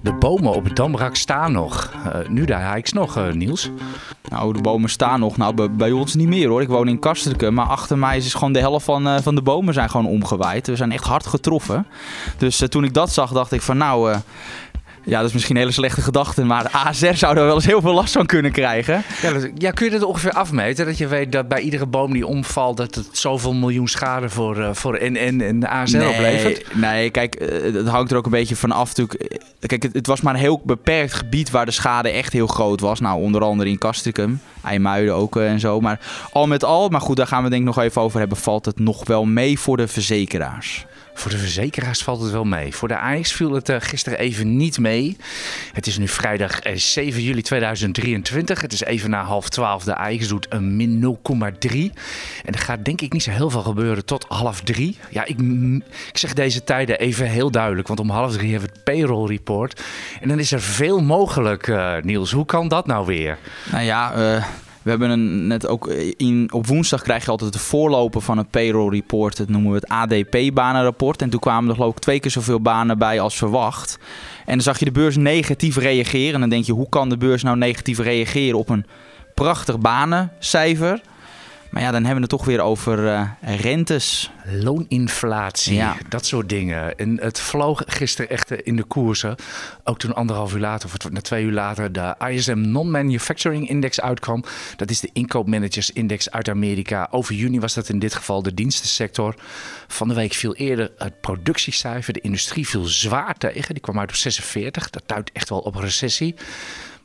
De bomen op het Damrak staan nog. Uh, nu de hikes nog, uh, Niels. Nou, de bomen staan nog. Nou, bij, ons niet meer hoor. Ik woon in Kastrikum. Maar achter mij is gewoon de helft van, uh, van de bomen zijn gewoon omgewaaid. We zijn echt hard getroffen. Dus toen ik dat zag, dacht ik van nou... Ja, dat is misschien een hele slechte gedachte, maar ASR zou er wel eens heel veel last van kunnen krijgen. Ja, ja, kun je dat ongeveer afmeten? Dat je weet dat bij iedere boom die omvalt, dat het zoveel miljoen schade voor, uh, voor NN en de ASR nee, oplevert? Nee, kijk, het hangt er ook een beetje van af. Natuurlijk. Kijk, het, het, was maar een heel beperkt gebied waar de schade echt heel groot was. Nou, onder andere in Castricum, IJmuiden ook uh, en zo. Maar al met al, maar goed, daar gaan we denk ik nog even over hebben, valt het nog wel mee voor de verzekeraars. Voor de verzekeraars valt het wel mee. Voor de Ajax viel het uh, gisteren even niet mee. Het is nu vrijdag 7 juli 2023. Het is even na half 12. De Ajax doet een min 0,3. En er gaat denk ik niet zo heel veel gebeuren tot half 3. Ja, ik, ik zeg deze tijden even heel duidelijk. Want om half 3 hebben we het payroll report. En dan is er veel mogelijk, uh, Niels. Hoe kan dat nou weer? Nou ja... We hebben net ook in, op woensdag krijg je altijd de voorloper van een payroll report. Dat noemen we het ADP-banenrapport. En toen kwamen er geloof ik twee keer zoveel banen bij als verwacht. En dan zag je de beurs negatief reageren. En dan denk je, hoe kan de beurs nou negatief reageren op een prachtig banencijfer? Maar ja, dan hebben we het toch weer over uh, rentes. Looninflatie, ja. dat soort dingen. En het vloog gisteren echt in de koersen. Ook toen anderhalf uur later, of na twee uur later, de ISM Non-Manufacturing Index uitkwam. Dat is de inkoopmanagersindex uit Amerika. Over juni was dat in dit geval de dienstensector. Van de week viel eerder het productiecijfer. De industrie viel zwaar tegen. Die kwam uit op 46. Dat duidt echt wel op een recessie.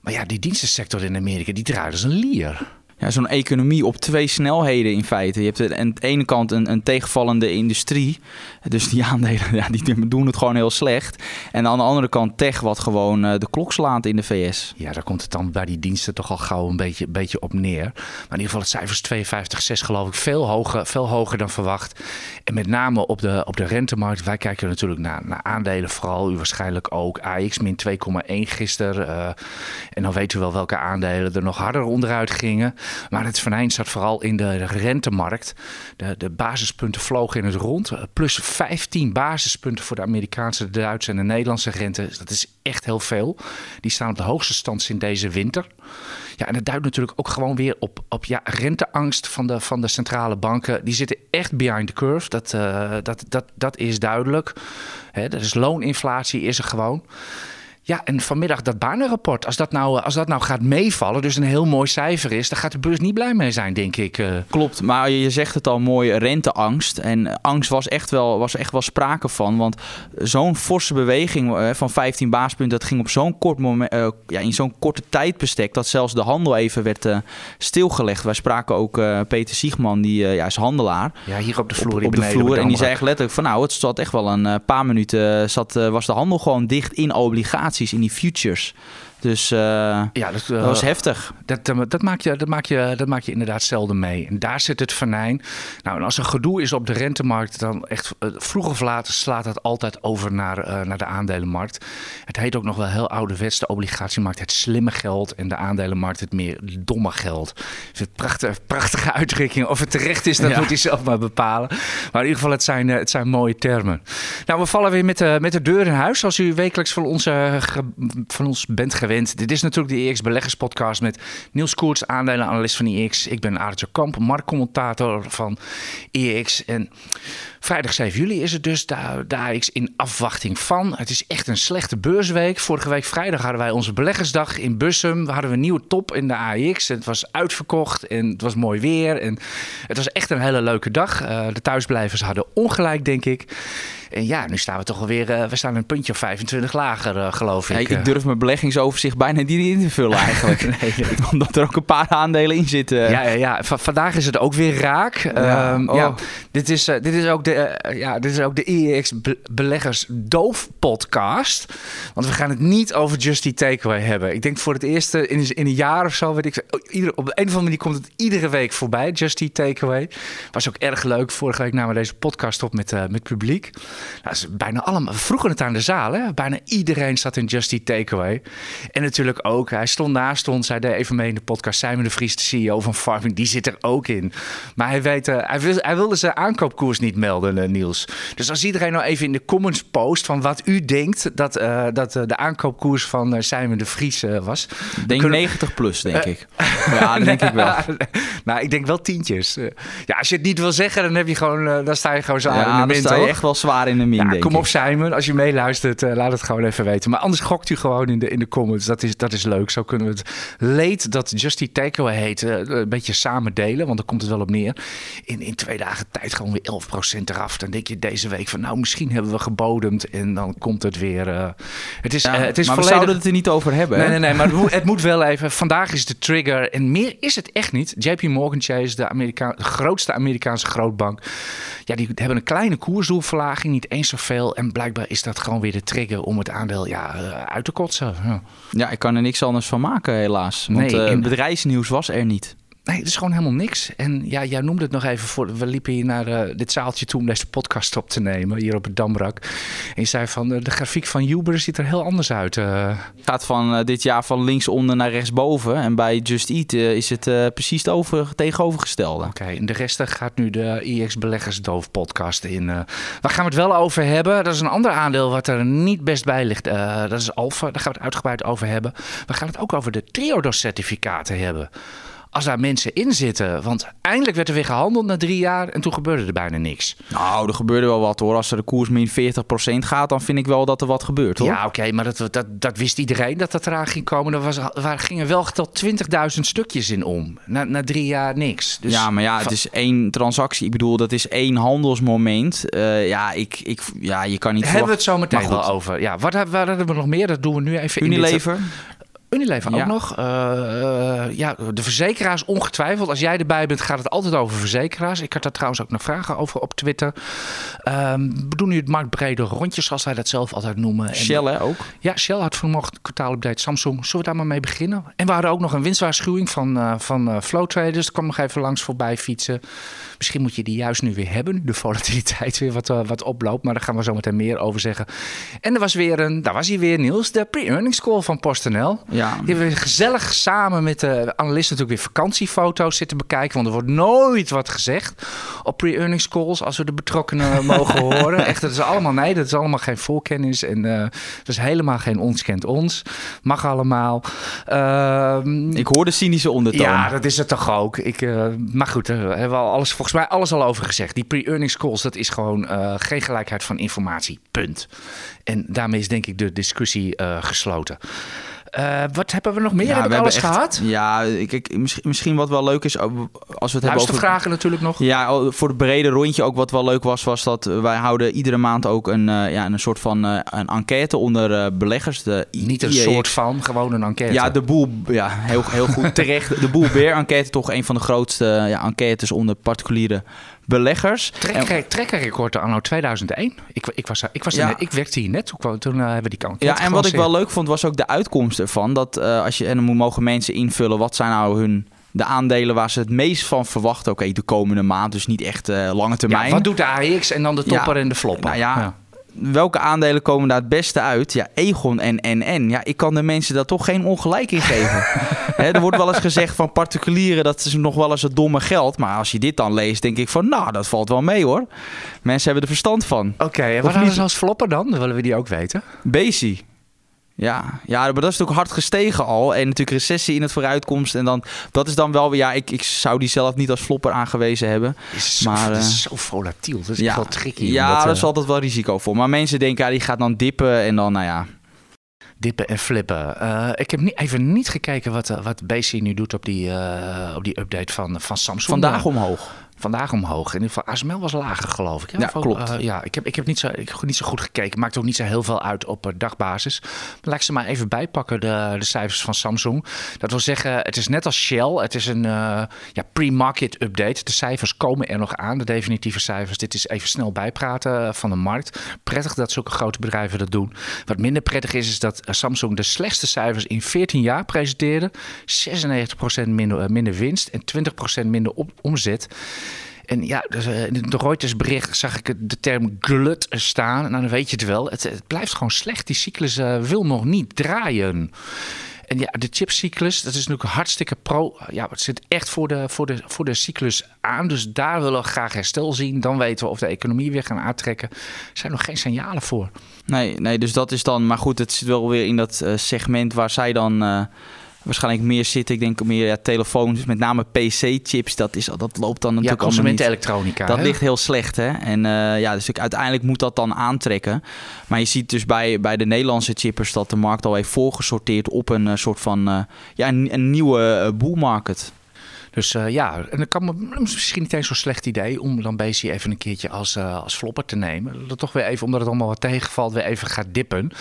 Maar ja, die dienstensector in Amerika, die draait als een lier ja, zo'n economie op twee snelheden in feite. Je hebt aan de ene kant een, een tegenvallende industrie. Dus die aandelen ja, die doen het gewoon heel slecht. En aan de andere kant tech wat gewoon uh, de klok slaat in de VS. Ja, daar komt het dan bij die diensten toch al gauw een beetje, beetje op neer. Maar in ieder geval het cijfer is 52, 6 geloof ik. Veel hoger, veel hoger dan verwacht. En met name op de, op de rentemarkt. Wij kijken natuurlijk naar, naar aandelen vooral. U waarschijnlijk ook. AX min 2,1 gisteren. Uh, en dan weet u wel welke aandelen er nog harder onderuit gingen. Maar het venijn zat vooral in de rentemarkt. De, de basispunten vlogen in het rond. Plus 15 basispunten voor de Amerikaanse, de Duitse en de Nederlandse rente. Dat is echt heel veel. Die staan op de hoogste stand in deze winter. Ja, en dat duidt natuurlijk ook gewoon weer op, op ja, renteangst van de, van de centrale banken. Die zitten echt behind the curve. Dat, uh, dat, dat, dat is duidelijk. Hè, looninflatie, is er gewoon. Ja, en vanmiddag dat banenrapport. Als dat, nou, als dat nou gaat meevallen, dus een heel mooi cijfer is, dan gaat de beurs niet blij mee zijn, denk ik. Uh. Klopt, maar je zegt het al mooi, renteangst. En angst was echt wel, was echt wel sprake van. Want zo'n forse beweging uh, van 15 baaspunten, dat ging op zo'n kort moment, uh, ja, in zo'n korte tijdbestek, dat zelfs de handel even werd stilgelegd. Wij spraken ook Peter Siegman, die ja, is handelaar. Ja, hier op de vloer. Op, op de vloer. En die zei echt letterlijk van nou, het zat echt wel een paar minuten, zat, was de handel gewoon dicht in obligaties in die futures. Dus uh, ja, dat, uh, dat, was heftig. Dat, uh, dat, maak je, dat, maak je, dat maak je inderdaad zelden mee. En daar zit het venijn. Nou, en als er gedoe is op de rentemarkt, dan echt vroeg of laat slaat het altijd over naar, naar de aandelenmarkt. Het heet ook nog wel heel ouderwets de obligatiemarkt het slimme geld en de aandelenmarkt het meer domme geld. Het prachtige, prachtige uitdrukking. Of het terecht is, dat ja. moet je zelf maar bepalen. Maar in ieder geval, het zijn, het zijn mooie termen. Nou, we vallen weer met de, met de deur in huis. Als u wekelijks van ons, van ons bent dit is natuurlijk de EX Beleggerspodcast met Niels Koerts, aandelenanalist van EX. Ik ben Aartje Kamp, marktcommentator van EX. En vrijdag 7 juli is het dus, daar, in afwachting van. Het is echt een slechte beursweek. Vorige week vrijdag hadden wij onze beleggersdag in Bussum. We hadden een nieuwe top in de AX. Het was uitverkocht en het was mooi weer. En het was echt een hele leuke dag. Uh, de thuisblijvers hadden ongelijk, denk ik. En ja, nu staan we toch alweer, uh, we staan een puntje of 25 lager, uh, geloof ik. Ja, ik durf mijn beleggingsoverzicht bijna niet in te vullen eigenlijk. nee. Omdat er ook een paar aandelen in zitten. Ja, ja, ja. V vandaag is het ook weer raak. Ja, um, oh. ja dit, is, dit, is ook de, ja, dit is ook de IEX Beleggers Doof podcast. Want we gaan het niet over Justy Takeaway hebben. Ik denk voor het eerste in, in een jaar of zo, weet ik, ieder, op een of andere manier komt het iedere week voorbij, Justy Takeaway. Was ook erg leuk. Vorige week namen we deze podcast op met, met publiek. Is bijna allemaal. We vroegen het aan de zaal, hè? Bijna iedereen zat in Just Eat Takeaway. En natuurlijk ook, hij stond naast ons. Hij deed even mee in de podcast. Simon de Vries, de CEO van Farming, die zit er ook in. Maar hij weet, uh, hij, wil, hij wilde zijn aankoopkoers niet melden, uh, Niels. Dus als iedereen nou even in de comments post van wat u denkt dat, uh, dat de aankoopkoers van Simon de Vries was. Denk kunnen... 90 plus, denk ik. ja, denk ik wel. nou, ik denk wel tientjes. ja, als je het niet wil zeggen, dan heb je gewoon, dan sta je gewoon zo ja, in de dan sta je echt wel zwaar in de min, ja, Kom op Simon, als je meeluistert, laat het gewoon even weten. Maar anders gokt u gewoon in de, in de comments. Dat is, dat is leuk. Zo kunnen we het leed dat Justy Takeaway heet, een beetje samen delen. Want dan komt het wel op neer. In, in twee dagen tijd gewoon weer 11% eraf. Dan denk je deze week van, nou, misschien hebben we gebodemd. En dan komt het weer. Uh, het is, ja, het is maar volledig... we zouden het er niet over hebben. Nee, nee, nee. Maar het moet, het moet wel even. Vandaag is de trigger. En meer is het echt niet. JP Morgan Chase, de, Amerika de grootste Amerikaanse grootbank. Ja, die hebben een kleine koersdoelverlaging. Niet eens zoveel. En blijkbaar is dat gewoon weer de trigger om het aandeel ja, uh, uit te kotsen. Ja. ja. ik kan er niks anders van maken, helaas. Want Nee, nee, in- bedrijfsnieuws was er niet. Nee, het is gewoon helemaal niks. En ja, jij noemde het nog even voor. We liepen hier naar uh, dit zaaltje toe om deze podcast op te nemen, hier op het Damrak. En je zei van uh, de grafiek van Uber ziet er heel anders uit. Uh. Het gaat van dit jaar van linksonder naar rechtsboven. En bij Just Eat is het precies het over, tegenovergestelde. Oké, okay, en de rest gaat nu de IX Beleggersdoof podcast in. Waar gaan we het wel over hebben? Dat is een ander aandeel wat er niet best bij ligt. Dat is Alfa, daar gaan we het uitgebreid over hebben. We gaan het ook over de Triodos-certificaten hebben als daar mensen in zitten. Want eindelijk werd er weer gehandeld na drie jaar en toen gebeurde er bijna niks. Nou, er gebeurde wel wat hoor. Als er de koers min 40% gaat, dan vind ik wel dat er wat gebeurt hoor. Ja, oké, okay, maar dat, dat, dat wist iedereen dat dat eraan ging komen. Er was, waar gingen wel geteld 20.000 stukjes in om. Na, na drie jaar niks. Dus ja, maar ja, het is één transactie. Ik bedoel, dat is één handelsmoment. Uh, ja, ik, ik, ja, je kan niet... Hebben we het zo meteen wel over. Ja, wat, wat hebben we nog meer? Dat doen we nu even Unilever. in dit... Unilever ook nog. Uh, uh, ja, de verzekeraars ongetwijfeld. Als jij erbij bent, gaat het altijd over verzekeraars. Ik had daar trouwens ook nog vragen over op Twitter. Um, we doen nu het marktbrede rondje, zoals wij dat zelf altijd noemen. Shell hè, ook? Ja, Shell had vanochtend kwartaalupdate Samsung. Zullen we daar maar mee beginnen? En we hadden ook nog een winstwaarschuwing van, uh, van Flow Traders. Dat kwam nog even langs voorbij fietsen. Misschien moet je die juist nu weer hebben. De volatiliteit weer wat, wat oploopt. Maar daar gaan we zo meteen meer over zeggen. En er was weer een, daar was hij weer Niels, de pre-earnings call van PostNL. Ja. Die hebben we gezellig samen met de analisten natuurlijk weer vakantiefoto's zitten bekijken. Want er wordt nooit wat gezegd op pre-earnings calls als we de betrokkenen mogen horen. Echt, dat is allemaal nee, dat is allemaal geen voorkennis. En uh, dat is helemaal geen ons kent ons. Mag allemaal. Uh, ik hoor de cynische ondertoon. Ja, dat is het toch ook. Ik, uh, maar goed, daar hebben we al alles, volgens mij alles al over gezegd. Die pre-earnings calls, dat is gewoon uh, geen gelijkheid van informatie. Punt. En daarmee is denk ik de discussie gesloten. Uh, wat hebben we nog meer? Ja, hebben we alles echt, gehad? Ja, kijk, misschien, misschien wat wel leuk is als we het hebben over... vragen natuurlijk nog. Ja, voor het brede rondje ook wat wel leuk was, was dat wij houden iedere maand ook een, uh, ja, een soort van uh, een enquête onder beleggers. De Niet een IEX. soort van, gewoon een enquête. Ja, de boel, ja, heel, heel goed terecht. De boel beer enquête, toch een van de grootste ja, enquêtes onder particuliere beleggers. Trek, trekkerrecord anno 2001. Ik, ik, was, ik, was ja. net, ik werkte hier net, toen, toen uh, hebben we die kant. Ja, en wat ik wel leuk vond, was ook de uitkomst ervan. Dat uh, als je, en dan mogen mensen invullen, wat zijn nou hun de aandelen waar ze het meest van verwachten. Oké, okay, de komende maand, dus niet echt uh, lange termijn. Ja, wat doet de AX en dan de topper ja, en de flopper? Nou ja, ja welke aandelen komen daar het beste uit? Ja, Egon en NN. Ja, ik kan de mensen daar toch geen ongelijk in geven. He, er wordt wel eens gezegd van particulieren, dat is nog wel eens het domme geld. Maar als je dit dan leest, denk ik van, nou, dat valt wel mee hoor. Mensen hebben er verstand van. Oké, okay, en wat ze als flopper dan? Dan willen we die ook weten. Bezi. Ja, ja, maar dat is natuurlijk hard gestegen al. En natuurlijk recessie in het vooruitkomst. En dan, dat is dan wel weer... Ja, ik, ik zou die zelf niet als flopper aangewezen hebben. Is zo, maar, is zo volatiel. Dat is ja, wel tricky. Ja, dat, dat is altijd wel risicovol. Maar mensen denken, ja, die gaat dan dippen. En dan, nou ja... Dippen en flippen. Uh, ik heb niet, even niet gekeken wat, wat BC nu doet op die, op die update van, van Samsung. Vandaag omhoog vandaag omhoog. In ieder geval, ASML was lager, geloof ik. Hè? Ja, klopt. Uh, ja, ik heb, ik heb niet, zo, ik heb niet zo goed gekeken. Maakt ook niet zo heel veel uit op uh, dagbasis. Maar laat ik ze maar even bijpakken, de, de cijfers van Samsung. Dat wil zeggen, het is net als Shell. Het is een uh, ja, pre-market update. De cijfers komen er nog aan, de definitieve cijfers. Dit is even snel bijpraten van de markt. Prettig dat zulke grote bedrijven dat doen. Wat minder prettig is, is dat Samsung de slechtste cijfers in 14 jaar presenteerde. 96% minder, minder winst en 20% minder op, omzet. En ja, dus, in de Reuters bericht zag ik de term glut staan. Nou, dan weet je het wel. Het, het blijft gewoon slecht. Die cyclus wil nog niet draaien. En ja, de chipcyclus, dat is natuurlijk hartstikke pro. Ja, het zit echt voor de, voor, de, voor de cyclus aan. Dus daar willen we graag herstel zien. Dan weten we of de economie weer gaan aantrekken. Er zijn nog geen signalen voor. Nee, nee, dus dat is dan... Maar goed, het zit wel weer in dat uh, segment waar zij dan... waarschijnlijk meer zitten. Ik denk meer ja, telefoons, met name PC-chips. Dat, is, dat loopt dan natuurlijk ja, consumentenelektronica. Dat ligt heel slecht, hè? En uh, ja, dus uiteindelijk moet dat dan aantrekken. Maar je ziet dus bij, bij de Nederlandse chippers dat de markt al heeft voorgesorteerd op een uh, soort van uh, ja, een, een nieuwe uh, market. Dus uh, ja, en dan kan me misschien niet eens zo'n slecht idee om dan Bezi even een keertje als, uh, als flopper te nemen. Dat toch weer even, omdat het allemaal wat tegenvalt, weer even gaat dippen.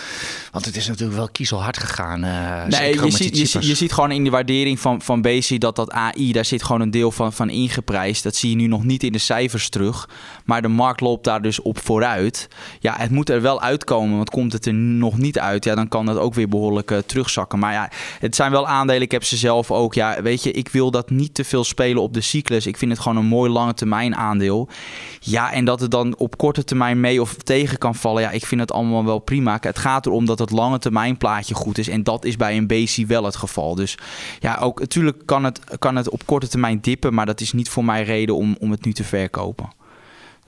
Want het is natuurlijk wel kiezelhard gegaan. Uh, nee, je ziet, je, je, ziet gewoon in de waardering van, van Bezi dat dat AI, daar zit gewoon een deel van, van ingeprijsd. Dat zie je nu nog niet in de cijfers terug. Maar de markt loopt daar dus op vooruit. Ja, het moet er wel uitkomen, want komt het er nog niet uit, ja, dan kan dat ook weer behoorlijk terugzakken. Maar ja, het zijn wel aandelen, ik heb ze zelf ook. Ja, weet je, ik wil dat niet te veel spelen op de cyclus. Ik vind het gewoon een mooi lange termijn aandeel. Ja, en dat het dan op korte termijn mee of tegen kan vallen. Ja, ik vind het allemaal wel prima. Het gaat erom dat het lange termijn plaatje goed is. En dat is bij een BC wel het geval. Dus ja, ook natuurlijk kan het, kan het op korte termijn dippen. Maar dat is niet voor mij reden om, om het nu te verkopen.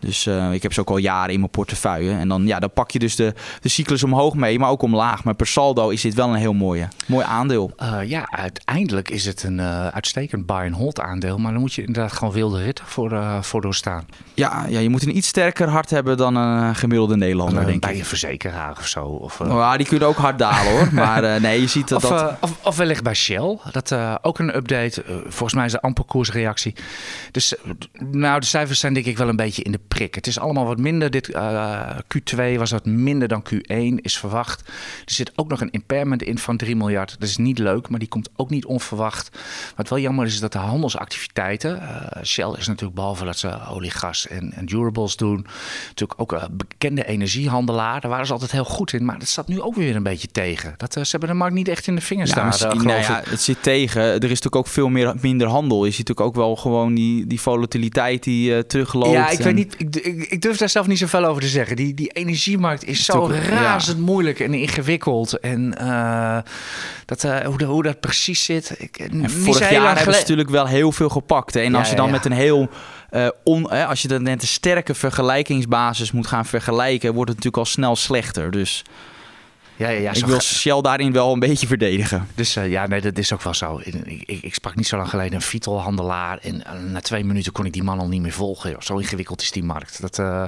Dus uh, ik heb ze ook al jaren in mijn portefeuille. En dan, ja, dan pak je dus de, de cyclus omhoog mee, maar ook omlaag. Maar per saldo is dit wel een heel mooie, mooi aandeel. Uh, ja, uiteindelijk is het een uh, uitstekend buy-and-hold aandeel. Maar dan moet je inderdaad gewoon wilde ritten voor, voor doorstaan. Ja, ja, je moet een iets sterker hart hebben dan een gemiddelde Nederlander, denk bij ik. een verzekeraar of zo. Of, oh, ja, die kunnen ook hard dalen hoor. maar nee, je ziet dat... Of, dat... of, of wellicht bij Shell. Dat ook een update. volgens mij is de amper koersreactie. Dus nou, de cijfers zijn denk ik wel een beetje in de prik. Het is allemaal wat minder. Dit, uh, Q2 was wat minder dan Q1, is verwacht. Er zit ook nog een impairment in van 3 miljard. Dat is niet leuk, maar die komt ook niet onverwacht. Wat wel jammer is, is dat de handelsactiviteiten... Uh, Shell is natuurlijk, behalve dat ze olie, gas en, en durables doen... natuurlijk ook een bekende energiehandelaar. Daar waren ze altijd heel goed in. Maar dat staat nu ook weer een beetje tegen. Dat, uh, ze hebben de markt niet echt in de vingers ja, staan, nou ja, Het zit tegen. Er is natuurlijk ook veel meer, minder handel. Je ziet natuurlijk ook wel gewoon die, die volatiliteit die terugloopt. Ja, ik en... weet niet... Ik, ik, ik, durf daar zelf niet zoveel over te zeggen. Die, die energiemarkt is zo ook, razend ja. moeilijk en ingewikkeld. En uh, dat, uh, hoe, de, hoe dat precies zit. Ik, en vorig jaar hebben ze natuurlijk wel heel veel gepakt. Hè? En ja, als je dan ja. met een heel... Uh, on, als je dan net een sterke vergelijkingsbasis moet gaan vergelijken... wordt het natuurlijk al snel slechter. Dus... Ja, ja, ja, ik wil Shell daarin wel een beetje verdedigen. Dus uh, ja, nee, dat is ook wel zo. Ik, ik, ik sprak niet zo lang geleden een Vitol-handelaar. En uh, na twee minuten kon ik die man al niet meer volgen. Zo ingewikkeld is die markt. Dat, uh,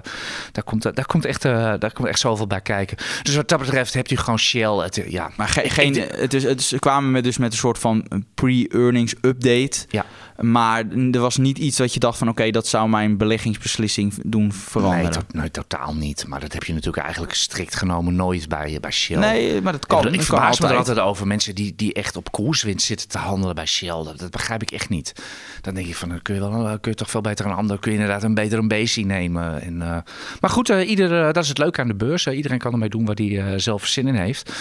daar, komt, daar, komt echt, daar komt echt zoveel bij kijken. Dus wat dat betreft hebt u gewoon Shell. Het, ja. Maar ge geen, het is, het is, kwamen met, dus met een soort van pre-earnings update. Ja. Maar er was niet iets wat je dacht van... oké, okay, dat zou mijn beleggingsbeslissing doen veranderen. Nee, to nee, totaal niet. Maar dat heb je natuurlijk eigenlijk strikt genomen nooit bij, bij Shell. Nee, maar dat kan. Ik, ik verbaas me er altijd over mensen die, die echt op koerswinst zitten te handelen bij Shell. Dat, dat, begrijp ik echt niet. Dan denk ik van, dan kun je, wel, kun je toch veel beter een ander... kun je inderdaad een beter een nemen. En, uh, maar goed, uh, ieder, dat is het leuke aan de beurs. iedereen kan ermee doen waar hij zelf zin in heeft.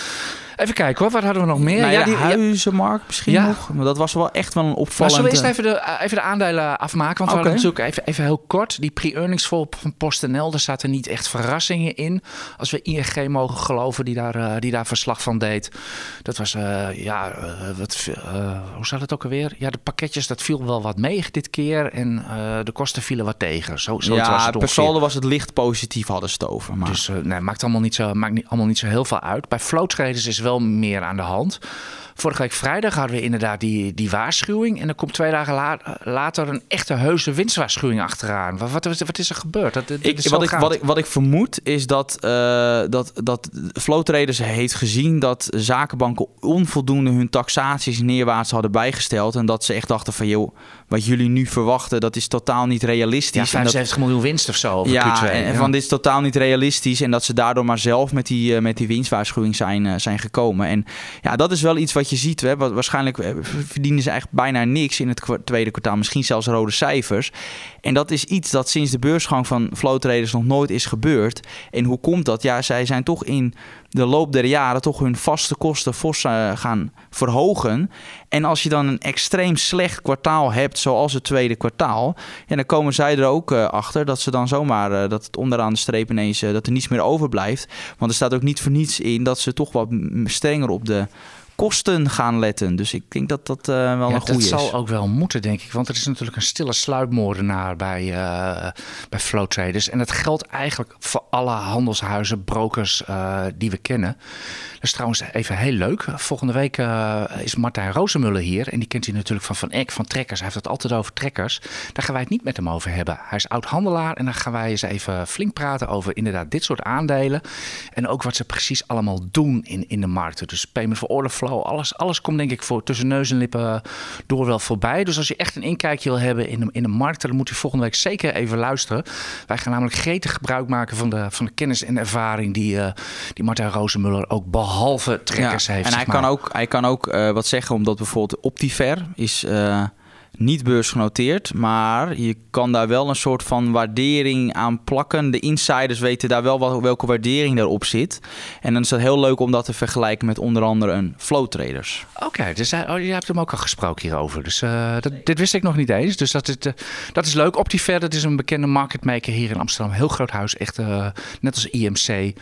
Even kijken hoor, wat hadden we nog meer? Nou ja, die huizenmarkt misschien ja. nog. Maar dat was wel echt wel een opvallend... Maar zullen we eerst even de, even de aandelen afmaken? Want okay. we hadden natuurlijk even, even heel kort. Die pre-earnings vol van PostNL, daar zaten niet echt verrassingen in. Als we ING mogen geloven, die daar, die daar verslag van deed. Dat was, uh, ja, uh, wat, hoe zat het ook alweer? Ja, de pakketjes, dat viel wel wat mee dit keer. En de kosten vielen wat tegen. Zo, zo ja, was het per saldo was het licht positief hadden ze over. Maar... Dus nee, maakt allemaal niet zo, maakt niet, allemaal niet zo heel veel uit. Bij flow traders is wel meer aan de hand. Vorige week vrijdag hadden we inderdaad die, die waarschuwing. En dan komt twee dagen la later een echte heuse winstwaarschuwing achteraan. Wat, wat, wat is er gebeurd? Dat, dat ik, wat, ik, wat, ik, wat ik vermoed is dat, uh, dat, dat Flow Traders heeft gezien dat zakenbanken onvoldoende hun taxaties neerwaarts hadden bijgesteld. En dat ze echt dachten van joh, wat jullie nu verwachten, dat is totaal niet realistisch. Ja, 75 dat, miljoen winst of zo. Ja, Q2, en, van dit is totaal niet realistisch. En dat ze daardoor maar zelf met die, uh, met die winstwaarschuwing zijn, uh, zijn gekomen. En ja, dat is wel iets wat wat je ziet, hè, waarschijnlijk eh, verdienen ze eigenlijk bijna niks in het tweede kwartaal. Misschien zelfs rode cijfers. En dat is iets dat sinds de beursgang van flow traders nog nooit is gebeurd. En hoe komt dat? Ja, zij zijn toch in de loop der jaren toch hun vaste kosten fors uh, gaan verhogen. En als je dan een extreem slecht kwartaal hebt, zoals het tweede kwartaal, ja, dan komen zij er ook uh, achter dat ze dan zomaar uh, dat het onderaan de streep ineens dat er niets meer overblijft. Want er staat ook niet voor niets in dat ze toch wat strenger op de kosten gaan letten. Dus ik denk dat dat uh, wel een goede is. Dat zal ook wel moeten, denk ik. Want er is natuurlijk een stille sluipmoordenaar bij, uh, bij flow traders. En dat geldt eigenlijk voor alle handelshuizen, brokers uh, die we kennen. Dat is trouwens even heel leuk. Volgende week is Martijn Rozenmuller hier. En die kent u natuurlijk van Van Eck, van Trekkers. Hij heeft het altijd over trekkers. Daar gaan wij het niet met hem over hebben. Hij is oud-handelaar. En dan gaan wij eens even flink praten over inderdaad dit soort aandelen. En ook wat ze precies allemaal doen in, in de markten. Dus payment for order flow alles, alles komt denk ik voor tussen neus en lippen door wel voorbij. Dus als je echt een inkijkje wil hebben in de, in de markt, dan moet u volgende week zeker even luisteren. Wij gaan namelijk gretig gebruik maken van de, van de kennis en ervaring die, uh, die Martijn Rozenmuller ook behalve trekkers heeft. En hij kan ook, hij kan ook uh, wat zeggen, omdat bijvoorbeeld Optiver is... Uh, niet beursgenoteerd, maar je kan daar wel een soort van waardering aan plakken. De insiders weten daar wel wat, welke waardering daarop zit. En dan is het heel leuk om dat te vergelijken met onder andere een flow traders. Oké, dus oh, je hebt hem ook al gesproken hierover. Dus uh, dat, dit wist ik nog niet eens. Dus dat is, uh, dat is leuk. Optiver, dat is een bekende marketmaker hier in Amsterdam. Heel groot huis, echt uh, net als IMC.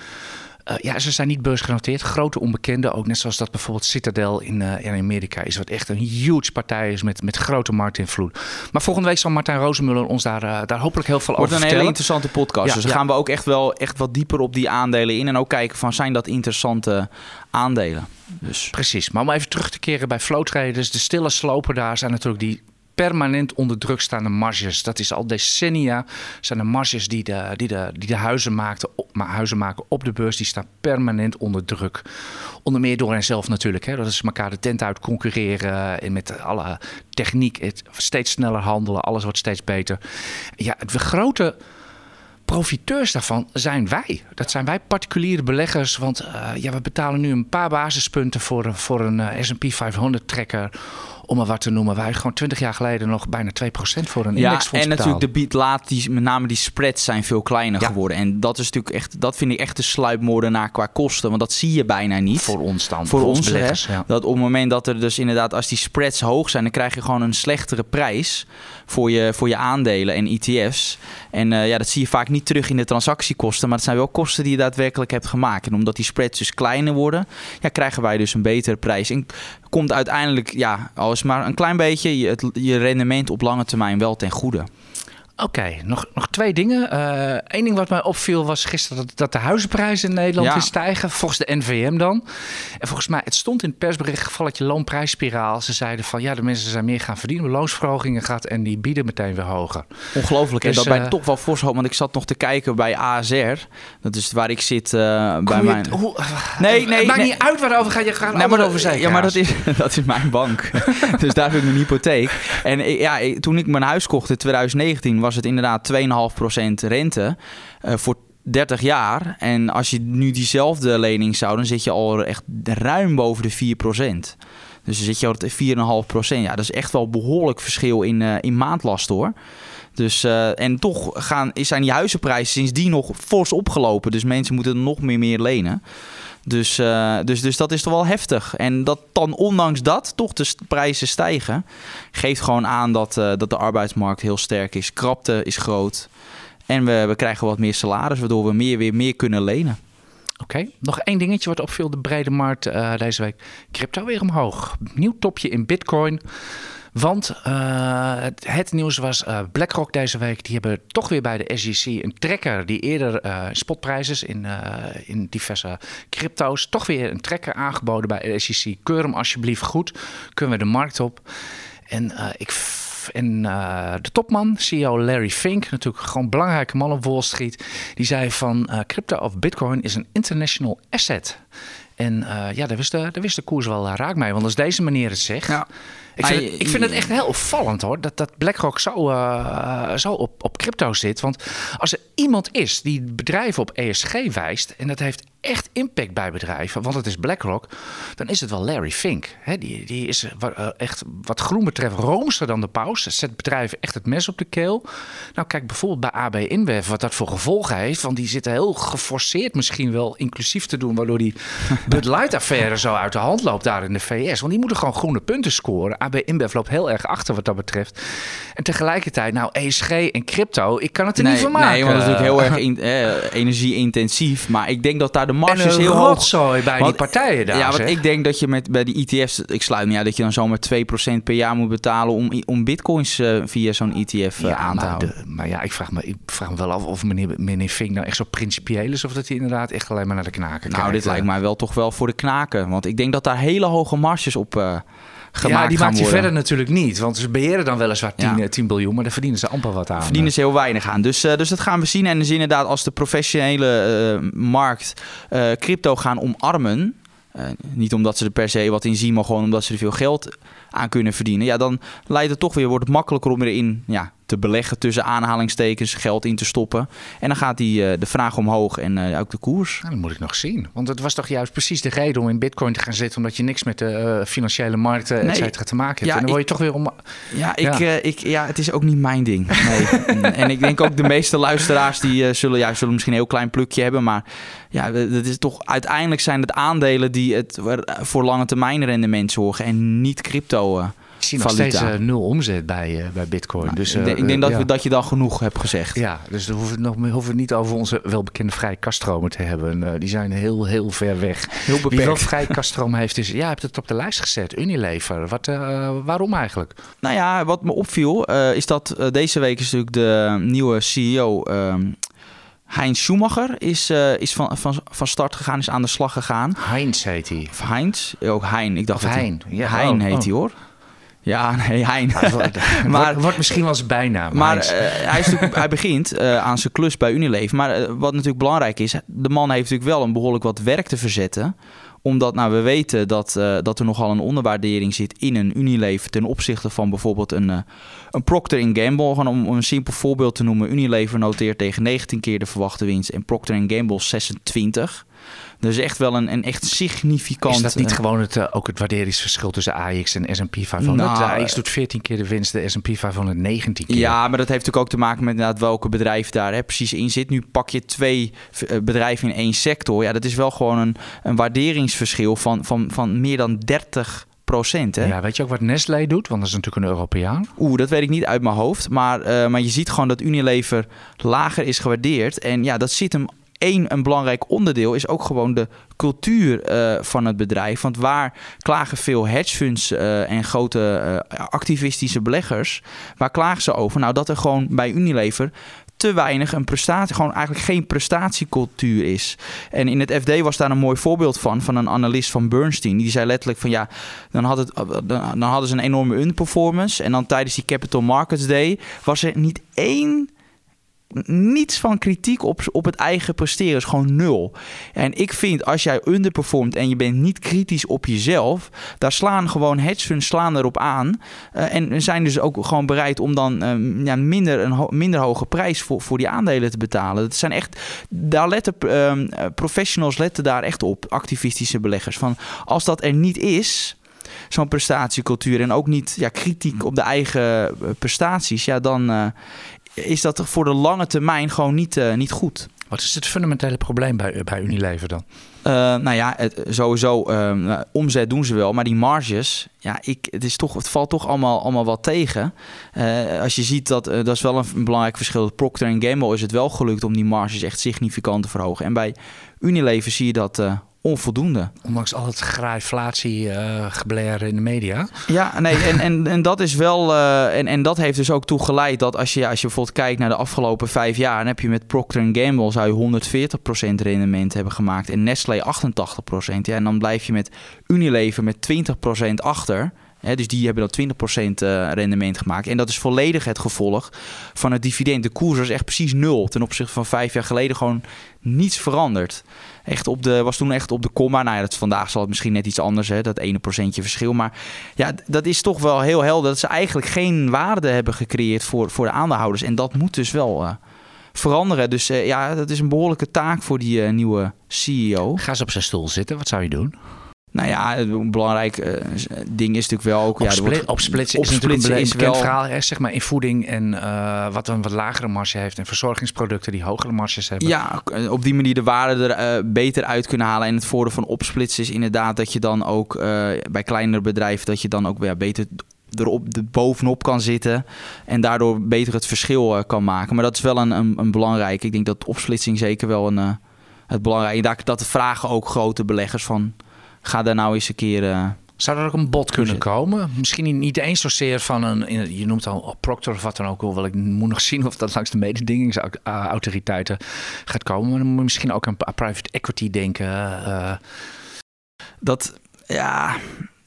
Uh, ja, ze zijn niet beursgenoteerd. Grote onbekende, ook net zoals dat bijvoorbeeld Citadel in, uh, in Amerika is. Wat echt een huge partij is met, met grote marktinvloed. Maar volgende week zal Martijn Rozenmuller ons daar, uh, daar hopelijk heel veel Wordt over vertellen. een hele interessante podcast. Ja, dus dan ja. gaan we ook echt wel echt wat dieper op die aandelen in. En ook kijken van, zijn dat interessante aandelen? Dus. Precies. Maar om even terug te keren bij flow traders. De stille slopen daar zijn natuurlijk die permanent onder druk staande marges. Dat is al decennia. Zijn de marges die de, die de, die de huizen, maakten, op, maar huizen maken op de beurs, die staan permanent onder druk. Onder meer door henzelf natuurlijk. Hè. Dat is elkaar de tent uit concurreren en met alle techniek, het steeds sneller handelen, alles wordt steeds beter. Ja, het grote profiteurs daarvan zijn wij. Dat zijn wij particuliere beleggers. Want uh, ja, we betalen nu een paar basispunten voor, voor een uh, S&P 500 trekker om maar wat te noemen. Wij gewoon 20 jaar geleden nog bijna 2% voor een ja, indexfonds en natuurlijk de beat laat, die, met name die spreads zijn veel kleiner ja. geworden. En dat is natuurlijk echt, dat vind ik echt de sluipmoordenaar qua kosten. Want dat zie je bijna niet. Voor ons dan. Voor, voor ons, ons beleggers, hè, ja. Dat op het moment dat er dus inderdaad, als die spreads hoog zijn, dan krijg je gewoon een slechtere prijs voor je, voor je aandelen en ETF's. En uh, ja, dat zie je vaak niet terug in de transactiekosten. Maar het zijn wel kosten die je daadwerkelijk hebt gemaakt. En omdat die spreads dus kleiner worden, ja, krijgen wij dus een betere prijs. En komt uiteindelijk, ja, al is maar een klein beetje je rendement op lange termijn wel ten goede. Oké, okay, nog, nog twee dingen. Eén uh, ding wat mij opviel was gisteren dat, dat de huizenprijzen in Nederland Ja. weer stijgen. Volgens de NVM dan. En volgens mij, het stond in het persbericht gevalletje loonprijsspiraal. Ze zeiden van ja, de mensen zijn meer gaan verdienen. Loonsverhogingen gaat en die bieden meteen weer hoger. Ongelooflijk. Dus, en dat bij eh, toch wel fors. Want ik zat nog te kijken bij ASR. Dat is waar ik zit eh, bij je mijn... hoe- Nee, nee, het maakt nee. niet uit waarover ga je gaat Nee, maar over dat, ja, maar dat is, dat is mijn bank. dus daar heb ik mijn hypotheek. En ja, toen ik mijn huis kocht in 2019 was het inderdaad 2,5% rente eh, voor 30 jaar. En als je nu diezelfde lening zou, dan zit je al echt ruim boven de 4%. Dus dan zit je al op 4,5%. Ja, dat is echt wel behoorlijk verschil in, eh, in maandlast hoor. Dus, eh, en toch gaan, zijn die huizenprijzen sindsdien nog fors opgelopen. Dus mensen moeten nog meer, meer lenen. Dus, eh, dus, dus dat is toch wel heftig. En dat dan ondanks dat toch de prijzen stijgen, geeft gewoon aan dat, eh, dat de arbeidsmarkt heel sterk is. Krapte is groot. En we, we krijgen wat meer salaris, waardoor we meer, weer meer kunnen lenen. Oké, nog één dingetje wat opviel. De brede markt eh, deze week. Crypto weer omhoog. Nieuw topje in bitcoin. Want eh, het, nieuws was eh, BlackRock deze week. Die hebben toch weer bij de SEC een trekker die eerder eh spotprijs is in, eh, in diverse crypto's. Toch weer een trekker aangeboden bij de SEC. Keur hem alsjeblieft goed. Kunnen we de markt op. En eh, ik en eh, de topman, CEO Larry Fink, natuurlijk gewoon belangrijke man op Wall Street, die zei van eh, crypto of bitcoin is een international asset. En uh, ja, daar wist, de, daar wist de koers wel raak mee. Want als deze manier het zegt... Ja. Ik vind, het, ik vind het echt heel opvallend hoor, dat, dat BlackRock zo, uh, zo op, op crypto zit. Want als er iemand is die bedrijven op ESG wijst, en dat heeft echt impact bij bedrijven, want het is BlackRock, dan is het wel Larry Fink. He, die, die is uh, echt wat groen betreft roomser dan de paus. Zet bedrijven echt het mes op de keel. Nou, kijk bijvoorbeeld bij AB InBev, wat dat voor gevolgen heeft. Want die zitten heel geforceerd misschien wel inclusief te doen, waardoor die Bud Light-affaire zo uit de hand loopt daar in de VS. Want die moeten gewoon groene punten scoren. AB InBev loopt heel erg achter wat dat betreft. En tegelijkertijd, nou, ESG en crypto, ik kan het er niet van maken. Nee, want het is natuurlijk heel erg in, eh, energie-intensief. Maar ik denk dat daar de marges heel hoog... bij die partijen daar. Ja, want ik denk dat je met bij die ETF's... Ik sluit niet uit dat je dan zomaar 2% per jaar moet betalen... om, om bitcoins uh, via zo'n ETF uh, ja, aan te maar houden. De, maar ja, ik vraag, me, ik vraag me wel af of meneer, meneer Fink nou echt zo principieel is... of dat hij inderdaad echt alleen maar naar de knaken nou, kijkt. Nou, dit lijkt mij wel toch wel voor de knaken. Want ik denk dat daar hele hoge marges op... Uh, ja, die maakt je verder natuurlijk niet. Want ze beheren dan weliswaar 10, ja. 10 biljoen, maar daar verdienen ze amper wat aan. Verdienen ze heel weinig aan. Dus, uh, dus dat gaan we zien. En dus inderdaad, als de professionele uh, markt uh, crypto gaan omarmen. niet omdat ze er per se wat in zien, maar gewoon omdat ze er veel geld aan kunnen verdienen. Ja, dan leidt het toch weer, wordt het makkelijker om erin ja, te beleggen tussen aanhalingstekens, geld in te stoppen. En dan gaat die, uh, de vraag omhoog en uh, ook de koers. Nou, dat moet ik nog zien. Want het was toch juist precies de reden om in bitcoin te gaan zitten... omdat je niks met de uh, financiële markten nee. et cetera, te maken hebt. Ja, en dan word je toch weer om... Ja, ik, ja. ik, ja, het is ook niet mijn ding. Nee. en ik denk ook de meeste luisteraars... die zullen, ja, zullen misschien een heel klein plukje hebben... maar ja, dat is toch, uiteindelijk zijn het aandelen... die het voor lange termijn rendement zorgen... en niet crypto... Ik zie nog steeds uh, nul omzet bij, uh, bij Bitcoin. Nou, dus, uh, ik denk, ik denk dat, ja. we, dat je dan genoeg hebt gezegd. Ja, dus dan hoeven we, nog, hoeven we niet over onze welbekende vrije kaststromen te hebben. die zijn heel, heel ver weg. Heel beperkt. Wie wel vrije kaststroom heeft, is... Ja, hebt het op de lijst gezet. Unilever. Wat, waarom eigenlijk? Nou ja, wat me opviel is dat deze week is natuurlijk de nieuwe CEO... Heinz Schumacher is, uh, is van, van, van start gegaan, is aan de slag gegaan. Heinz heet hij. Of Heinz, ook Hein. Ik dacht of Hein. Hij, ja, Hein oh, heet hij oh. hoor. Ja, nee, Hein. Maar wordt, wordt misschien wel zijn bijnaam. Maar uh, hij, is hij begint uh, aan zijn klus bij Unilever. Maar wat natuurlijk belangrijk is, de man heeft natuurlijk wel een behoorlijk wat werk te verzetten omdat nou, we weten dat, uh, dat er nogal een onderwaardering zit in een Unilever ten opzichte van bijvoorbeeld een, uh, een Procter Gamble. Om een simpel voorbeeld te noemen. Unilever noteert tegen 19 keer de verwachte winst en Procter Gamble 26. Dus echt wel een, een echt significant... Is dat niet gewoon het, uh, ook het waarderingsverschil tussen AX en S&P 500? Nou, de AX doet 14 keer de winst, de S&P 500 19 keer. Ja, maar dat heeft natuurlijk ook te maken met inderdaad welke bedrijf daar hè, precies in zit. Nu pak je twee bedrijven in één sector. Ja, dat is wel gewoon een, een waarderingsverschil van, van, van meer dan 30 procent. Hè? Ja, weet je ook wat Nestlé doet? Want dat is natuurlijk een Europeaan. Oeh, dat weet ik niet uit mijn hoofd. Maar, uh, maar je ziet gewoon dat Unilever lager is gewaardeerd. En ja, dat zit hem één, een belangrijk onderdeel is ook gewoon de cultuur uh, van het bedrijf. Want waar klagen veel hedgefunds uh, en grote uh, activistische beleggers, waar klagen ze over? Nou, dat er gewoon bij Unilever te weinig een prestatie, gewoon eigenlijk geen prestatiecultuur is. En in het FD was daar een mooi voorbeeld van, van een analist van Bernstein. Die zei letterlijk van ja, dan, had het, dan hadden ze een enorme underperformance. En dan tijdens die Capital Markets Day was er niet één niets van kritiek op, op het eigen presteren. is gewoon nul. En ik vind als jij underperformt en je bent niet kritisch op jezelf, daar slaan gewoon hedgefunds slaan erop aan. Uh, en zijn dus ook gewoon bereid om dan uh, ja, minder, een minder hoge prijs voor, voor die aandelen te betalen. Dat zijn echt, daar letten uh, professionals letten daar echt op, activistische beleggers. Van als dat er niet is zo'n prestatiecultuur en ook niet ja, kritiek op de eigen prestaties, ja, dan is dat voor de lange termijn gewoon niet, uh, niet goed. Wat is het fundamentele probleem bij, bij Unilever dan? Uh, nou ja, het, sowieso, uh, omzet doen ze wel, maar die marges, ja, ik, het, is toch, het valt toch allemaal, allemaal wat tegen. Uh, als je ziet dat, dat is wel een belangrijk verschil. Procter Gamble is het wel gelukt om die marges echt significant te verhogen. En bij Unilever zie je dat onvoldoende. Ondanks al het graaiflatie uh, in de media. Ja, nee, en, en, en dat is wel. Uh, en, en dat heeft dus ook toe geleid dat als je, als je bijvoorbeeld kijkt naar de afgelopen vijf jaar, dan heb je met Procter Gamble zou je 140% rendement hebben gemaakt en Nestlé 88%. Ja, en dan blijf je met Unilever met 20% achter. Dus die hebben dan 20% eh, rendement gemaakt. En dat is volledig het gevolg van het dividend. De koers was echt precies nul. Ten opzichte van vijf jaar geleden gewoon niets veranderd. Echt op de, was toen echt op de komma. Nou ja, dat vandaag zal het misschien net iets anders, hè, dat ene procentje verschil. Maar ja, dat is toch wel heel helder dat ze eigenlijk geen waarde hebben gecreëerd voor, voor de aandeelhouders. En dat moet dus wel uh, veranderen. Dus uh, ja, dat is een behoorlijke taak voor die nieuwe CEO. Ga eens op zijn stoel zitten, wat zou je doen? Nou ja, een belangrijk uh, ding is natuurlijk wel ook... Opspli ja, opsplitsen is natuurlijk een wel... verhaal. Hè, zeg maar in voeding en uh, wat een wat lagere marge heeft... en verzorgingsproducten die hogere marges hebben. Ja, op die manier de waarde er uh, beter uit kunnen halen. En het voordeel van opsplitsen is inderdaad dat je dan ook bij kleinere bedrijven... dat je dan ook ja, beter erop de bovenop kan zitten en daardoor beter het verschil kan maken. Maar dat is wel een, een, een belangrijk. Ik denk dat opsplitsing zeker wel een, het belangrijk. Dat, dat vragen ook grote beleggers van ga daar nou eens een keer. Uh, zou er ook een bod kunnen komen? Misschien niet eens zozeer van een, je noemt al Proctor of wat dan ook wel. Ik moet nog zien of dat langs de mededingingsautoriteiten gaat komen. Maar dan moet je misschien ook aan private equity denken. Uh. Dat, ja,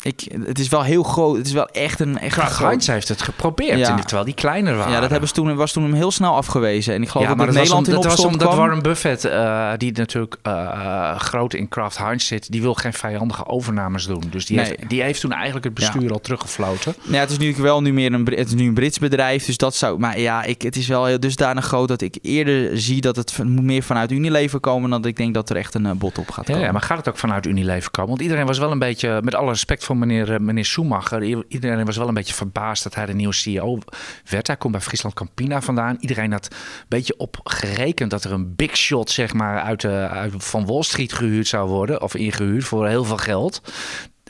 ik, het is wel heel groot. Het is wel echt een. Echt Kraft Heinz heeft het geprobeerd. Ja. terwijl die kleiner waren. Ja, dat hebben ze toen, was toen hem heel snel afgewezen. En ik geloof ja, dat, dat Nederland was om, in was omdat kwam. Warren Buffett, uh, die natuurlijk uh, groot in Kraft Heinz zit, die wil geen vijandige overnames doen. Dus die, nee. heeft, die heeft toen eigenlijk het bestuur ja. al teruggefloten. Ja, het is nu wel nu meer een, het is nu een Brits bedrijf. Dus dat zou. Maar ja, ik, het is wel heel dusdanig groot dat ik eerder zie dat het moet meer vanuit Unilever komen. Dan dat ik denk dat er echt een uh, bod op gaat komen. Ja, maar gaat het ook vanuit Unilever komen? Want iedereen was wel een beetje, met alle respect meneer, meneer Schumacher. Iedereen was wel een beetje verbaasd dat hij de nieuwe CEO werd. Hij komt bij Friesland Campina vandaan. Iedereen had een beetje op gerekend dat er een big shot zeg maar, uit, de, uit van Wall Street gehuurd zou worden. Of ingehuurd voor heel veel geld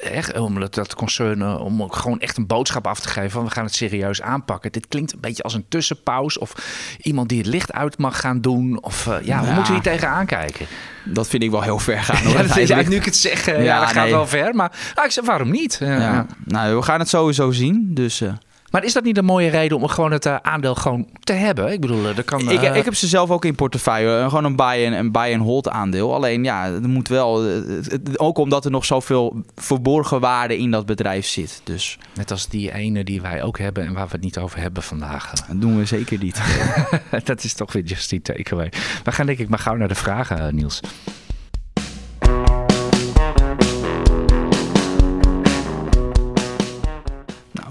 echt, om dat concern, om ook gewoon echt een boodschap af te geven van we gaan het serieus aanpakken. Dit klinkt een beetje als een tussenpauze of iemand die het licht uit mag gaan doen. Of uh, ja, hoe ja. moeten we hier tegenaan kijken? Dat vind ik wel heel ver gaan. Hoor. ja, dat is, nu ik het zeg, ja, ja dat nee. gaat wel ver. Maar nou, ik zeg, waarom niet? Ja. Nou, we gaan het sowieso zien. Dus... Uh... Maar is dat niet een mooie reden om gewoon het uh, aandeel gewoon te hebben? Ik bedoel, er kan... Uh... Ik, ik, heb ze zelf ook in portefeuille. Gewoon een buy-and een buy and hold aandeel. Alleen ja, er moet wel... Ook omdat er nog zoveel verborgen waarde in dat bedrijf zit. Dus. Net als die ene die wij ook hebben en waar we het niet over hebben vandaag. Dat doen we zeker niet. dat is toch weer just die takeaway. We gaan denk ik maar gauw naar de vragen, Niels.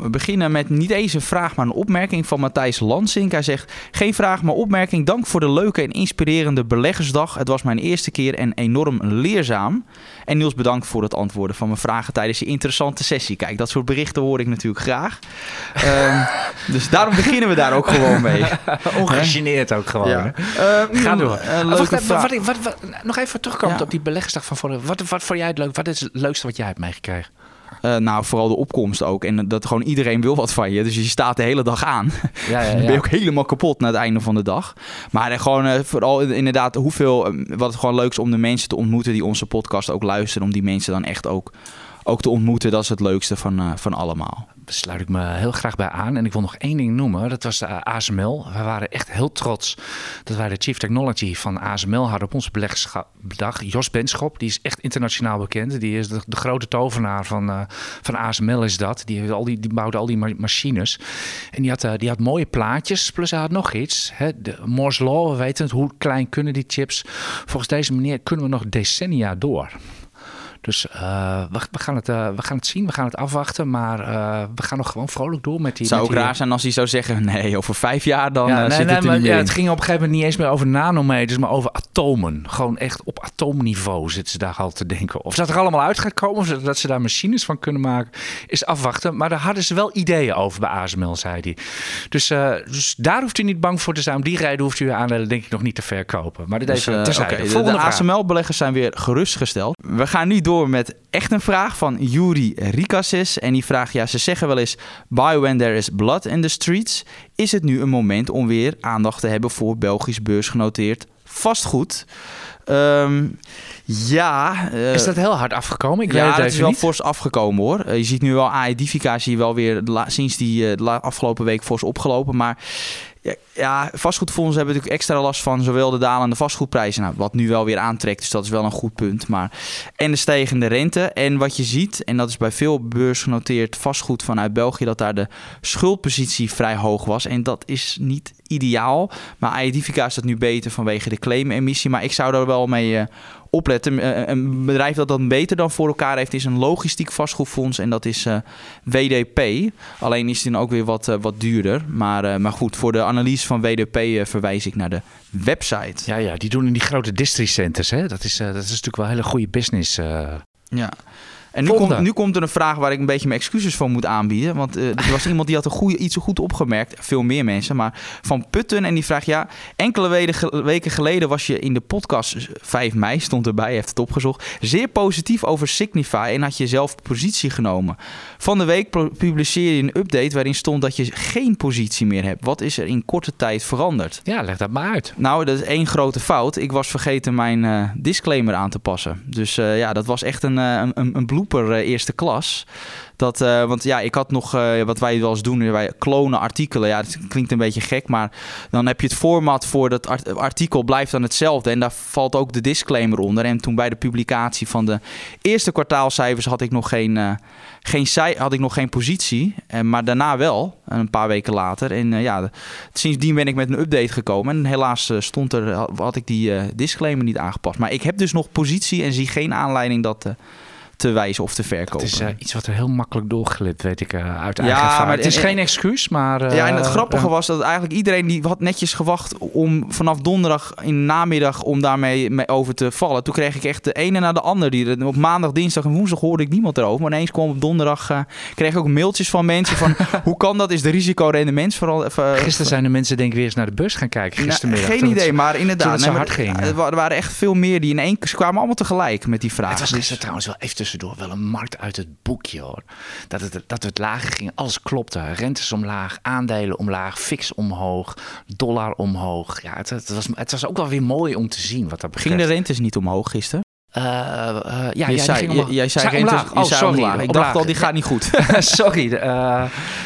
We beginnen met niet eens een vraag, maar een opmerking van Matthijs Lansink. Hij zegt: Geen vraag, maar opmerking. Dank voor de leuke en inspirerende beleggersdag. Het was mijn eerste keer en enorm leerzaam. En Niels, bedankt voor het antwoorden van mijn vragen tijdens die interessante sessie. Kijk, dat soort berichten hoor ik natuurlijk graag. um, dus daarom beginnen we daar ook gewoon mee. Ongegeneerd ook gewoon. Ja. Uh, Ga door. Uh, leuke wacht, wat, wat, wat, nog even terugkomen ja. op die beleggersdag van vorige. Wat, wat vond jij het leuk? Wat is het leukste wat jij hebt meegekregen? Uh, nou, vooral de opkomst ook. En dat gewoon iedereen wil wat van je. Dus je staat de hele dag aan. Ja, ja, ja. ben je ook helemaal kapot na het einde van de dag. Maar uh, gewoon uh, vooral inderdaad hoeveel... wat het gewoon leuk is om de mensen te ontmoeten die onze podcast ook luisteren. Om die mensen dan echt ook, ook te ontmoeten. Dat is het leukste van, van allemaal sluit ik me heel graag bij aan. En ik wil nog één ding noemen. Dat was de ASML. We waren echt heel trots dat wij de Chief Technology van ASML hadden op onze beleggersdag. Jos Benschop, die is echt internationaal bekend. Die is de, grote tovenaar van, uh, van ASML is dat. Die, heeft al die, die bouwde al die machines. En die had, uh, die had mooie plaatjes. Plus hij had nog iets. Hè, de Moore's Law, we weten het. Hoe klein kunnen die chips? Volgens deze meneer kunnen we nog decennia door. Dus uh, we, we, gaan het, uh, we gaan het zien, we gaan het afwachten. Maar uh, we gaan nog gewoon vrolijk door met die... Het zou ook die, raar zijn als hij zou zeggen... nee, over vijf jaar dan ja, nee, zit nee, het maar, ja. Het ging op een gegeven moment niet eens meer over nanometers... maar over atomen. Gewoon echt op atoomniveau zitten ze daar al te denken. Of dat er allemaal uit gaat komen... of dat ze daar machines van kunnen maken... is afwachten. Maar daar hadden ze wel ideeën over bij ASML, zei hij. Dus, dus daar hoeft u niet bang voor te zijn. Om die rijden hoeft u uw aandelen denk ik nog niet te verkopen. Maar dit dus, even. Okay, de, de ASML-beleggers zijn weer gerustgesteld. We gaan nu door met echt een vraag van Yuri Rikasis. En die vraagt, ja, ze zeggen wel eens... Buy when there is blood in the streets. Is het nu een moment om weer aandacht te hebben voor Belgisch beursgenoteerd vastgoed? Um, ja. Uh, is dat heel hard afgekomen? Ik ja, weet het, het is wel niet. fors afgekomen hoor. Uh, je ziet nu wel zie je wel weer sinds die uh, afgelopen week fors opgelopen. Maar Ja, vastgoedfondsen hebben natuurlijk extra last van zowel de dalende vastgoedprijzen, nou, wat nu wel weer aantrekt, dus dat is wel een goed punt. Maar, en de stijgende rente. En wat je ziet, en dat is bij veel beursgenoteerd vastgoed vanuit België, dat daar de schuldpositie vrij hoog was. En dat is niet ideaal. Maar Aedifica is dat nu beter vanwege de claimemissie. Maar ik zou daar wel mee uh, opletten. Eh, een bedrijf dat dat beter dan voor elkaar heeft, is een logistiek vastgoedfonds. En dat is uh, WDP. Alleen is die dan ook weer wat, wat duurder. Maar, maar goed, voor de analyse van WDP verwijs ik naar de website. Ja, ja, die doen in die grote districtcenters. Hè? Dat, is, dat is natuurlijk wel een hele goede business. Ja. En nu komt, nu komt, er een vraag waar ik een beetje mijn excuses voor moet aanbieden. Want uh, er was iemand die had een goede, iets zo goed opgemerkt. Veel meer mensen. Maar van Putten. En die vraagt: Ja, enkele weken geleden was je in de podcast 5 mei, stond erbij, heeft het opgezocht. Zeer positief over Signify. En had je zelf positie genomen. Van de week publiceer je een update waarin stond dat je geen positie meer hebt. Wat is er in korte tijd veranderd? Ja, leg dat maar uit. Nou, dat is één grote fout. Ik was vergeten mijn uh, disclaimer aan te passen. Dus uh, ja, dat was echt een, een, een bloed blooper eh, eerste klas. Dat, uh, want ja, ik had nog uh, wat wij wel eens doen, wij klonen artikelen. Ja, dat klinkt een beetje gek, maar dan heb je het format voor dat art artikel blijft dan hetzelfde. En daar valt ook de disclaimer onder. En toen bij de publicatie van de eerste kwartaalcijfers had ik nog geen, uh, geen, had ik nog geen positie. En, maar daarna wel, een paar weken later. En ja, sindsdien ben ik met een update gekomen. En helaas stond er, had ik die disclaimer niet aangepast. Maar ik heb dus nog positie en zie geen aanleiding dat te wijzen of te verkopen. Het is uh, iets wat er heel makkelijk doorglipt, weet ik uh, uit eigen ja, Maar het is geen excuus, maar... Uh, ja, en het grappige was dat eigenlijk iedereen die had netjes gewacht om vanaf donderdag in de namiddag om daarmee mee over te vallen. Toen kreeg ik echt de ene na de ander. Die, op maandag, dinsdag en woensdag hoorde ik niemand erover. Maar ineens kwam op donderdag, kreeg ik ook mailtjes van mensen van hoe kan dat? Is de risicorendement vooral... Gisteren zijn de mensen denk ik weer eens naar de bus gaan kijken, nou, gistermiddag. geen idee, maar inderdaad. Nee, hard ging. Er waren echt veel meer die in één... Kwamen allemaal tegelijk met die vragen. Het was gisteren trouwens wel even tussendoor wel een markt uit het boekje hoor. Dat het, dat het lager ging, alles klopte. Rentes omlaag, aandelen omlaag, fix omhoog, dollar omhoog. Ja, het, het, was, het was ook wel weer mooi om te zien wat dat betreft. Ging de rentes niet omhoog gisteren? Uh, uh, ja, jij zei, ging omlaag. jij zei rentes, oh, sorry, Ik dacht al, die gaat niet goed. sorry. Uh,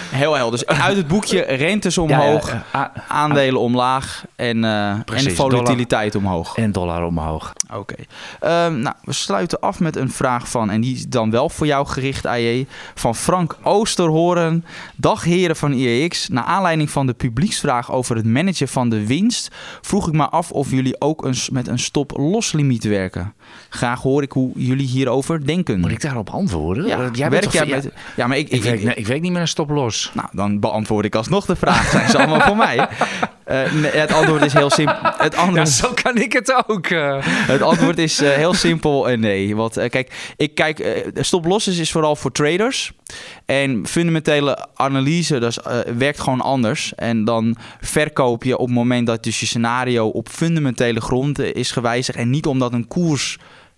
Heel helder. Dus uit het boekje rentes omhoog, ja, ja, aandelen omlaag en, en volatiliteit dollar, omhoog. En dollar omhoog. Oké. Okay. Um, nou, we sluiten af met een vraag van, en die is dan wel voor jou gericht, AJ, van Frank Oosterhoorn. Dag heren van IEX. Naar aanleiding van de publieksvraag over het managen van de winst, vroeg ik me af of jullie ook eens met een stop-los limiet werken. Graag hoor ik hoe jullie hierover denken. Moet ik daarop antwoorden? Ja, jij werk jij met... Ja, maar ik, ik, ik, weet, ik weet niet meer een stop-los. Nou, dan beantwoord ik alsnog de vraag. Zijn ze allemaal voor mij? Uh, het antwoord is heel simpel. Het antwoord... Ja, zo kan ik het ook. Uh. Het antwoord is uh, heel simpel en nee. Want kijk, ik kijk, stop-los is, is vooral voor traders. En fundamentele analyse dat is, werkt gewoon anders. En dan verkoop je op het moment dat dus je scenario op fundamentele gronden is gewijzigd. En niet omdat een koers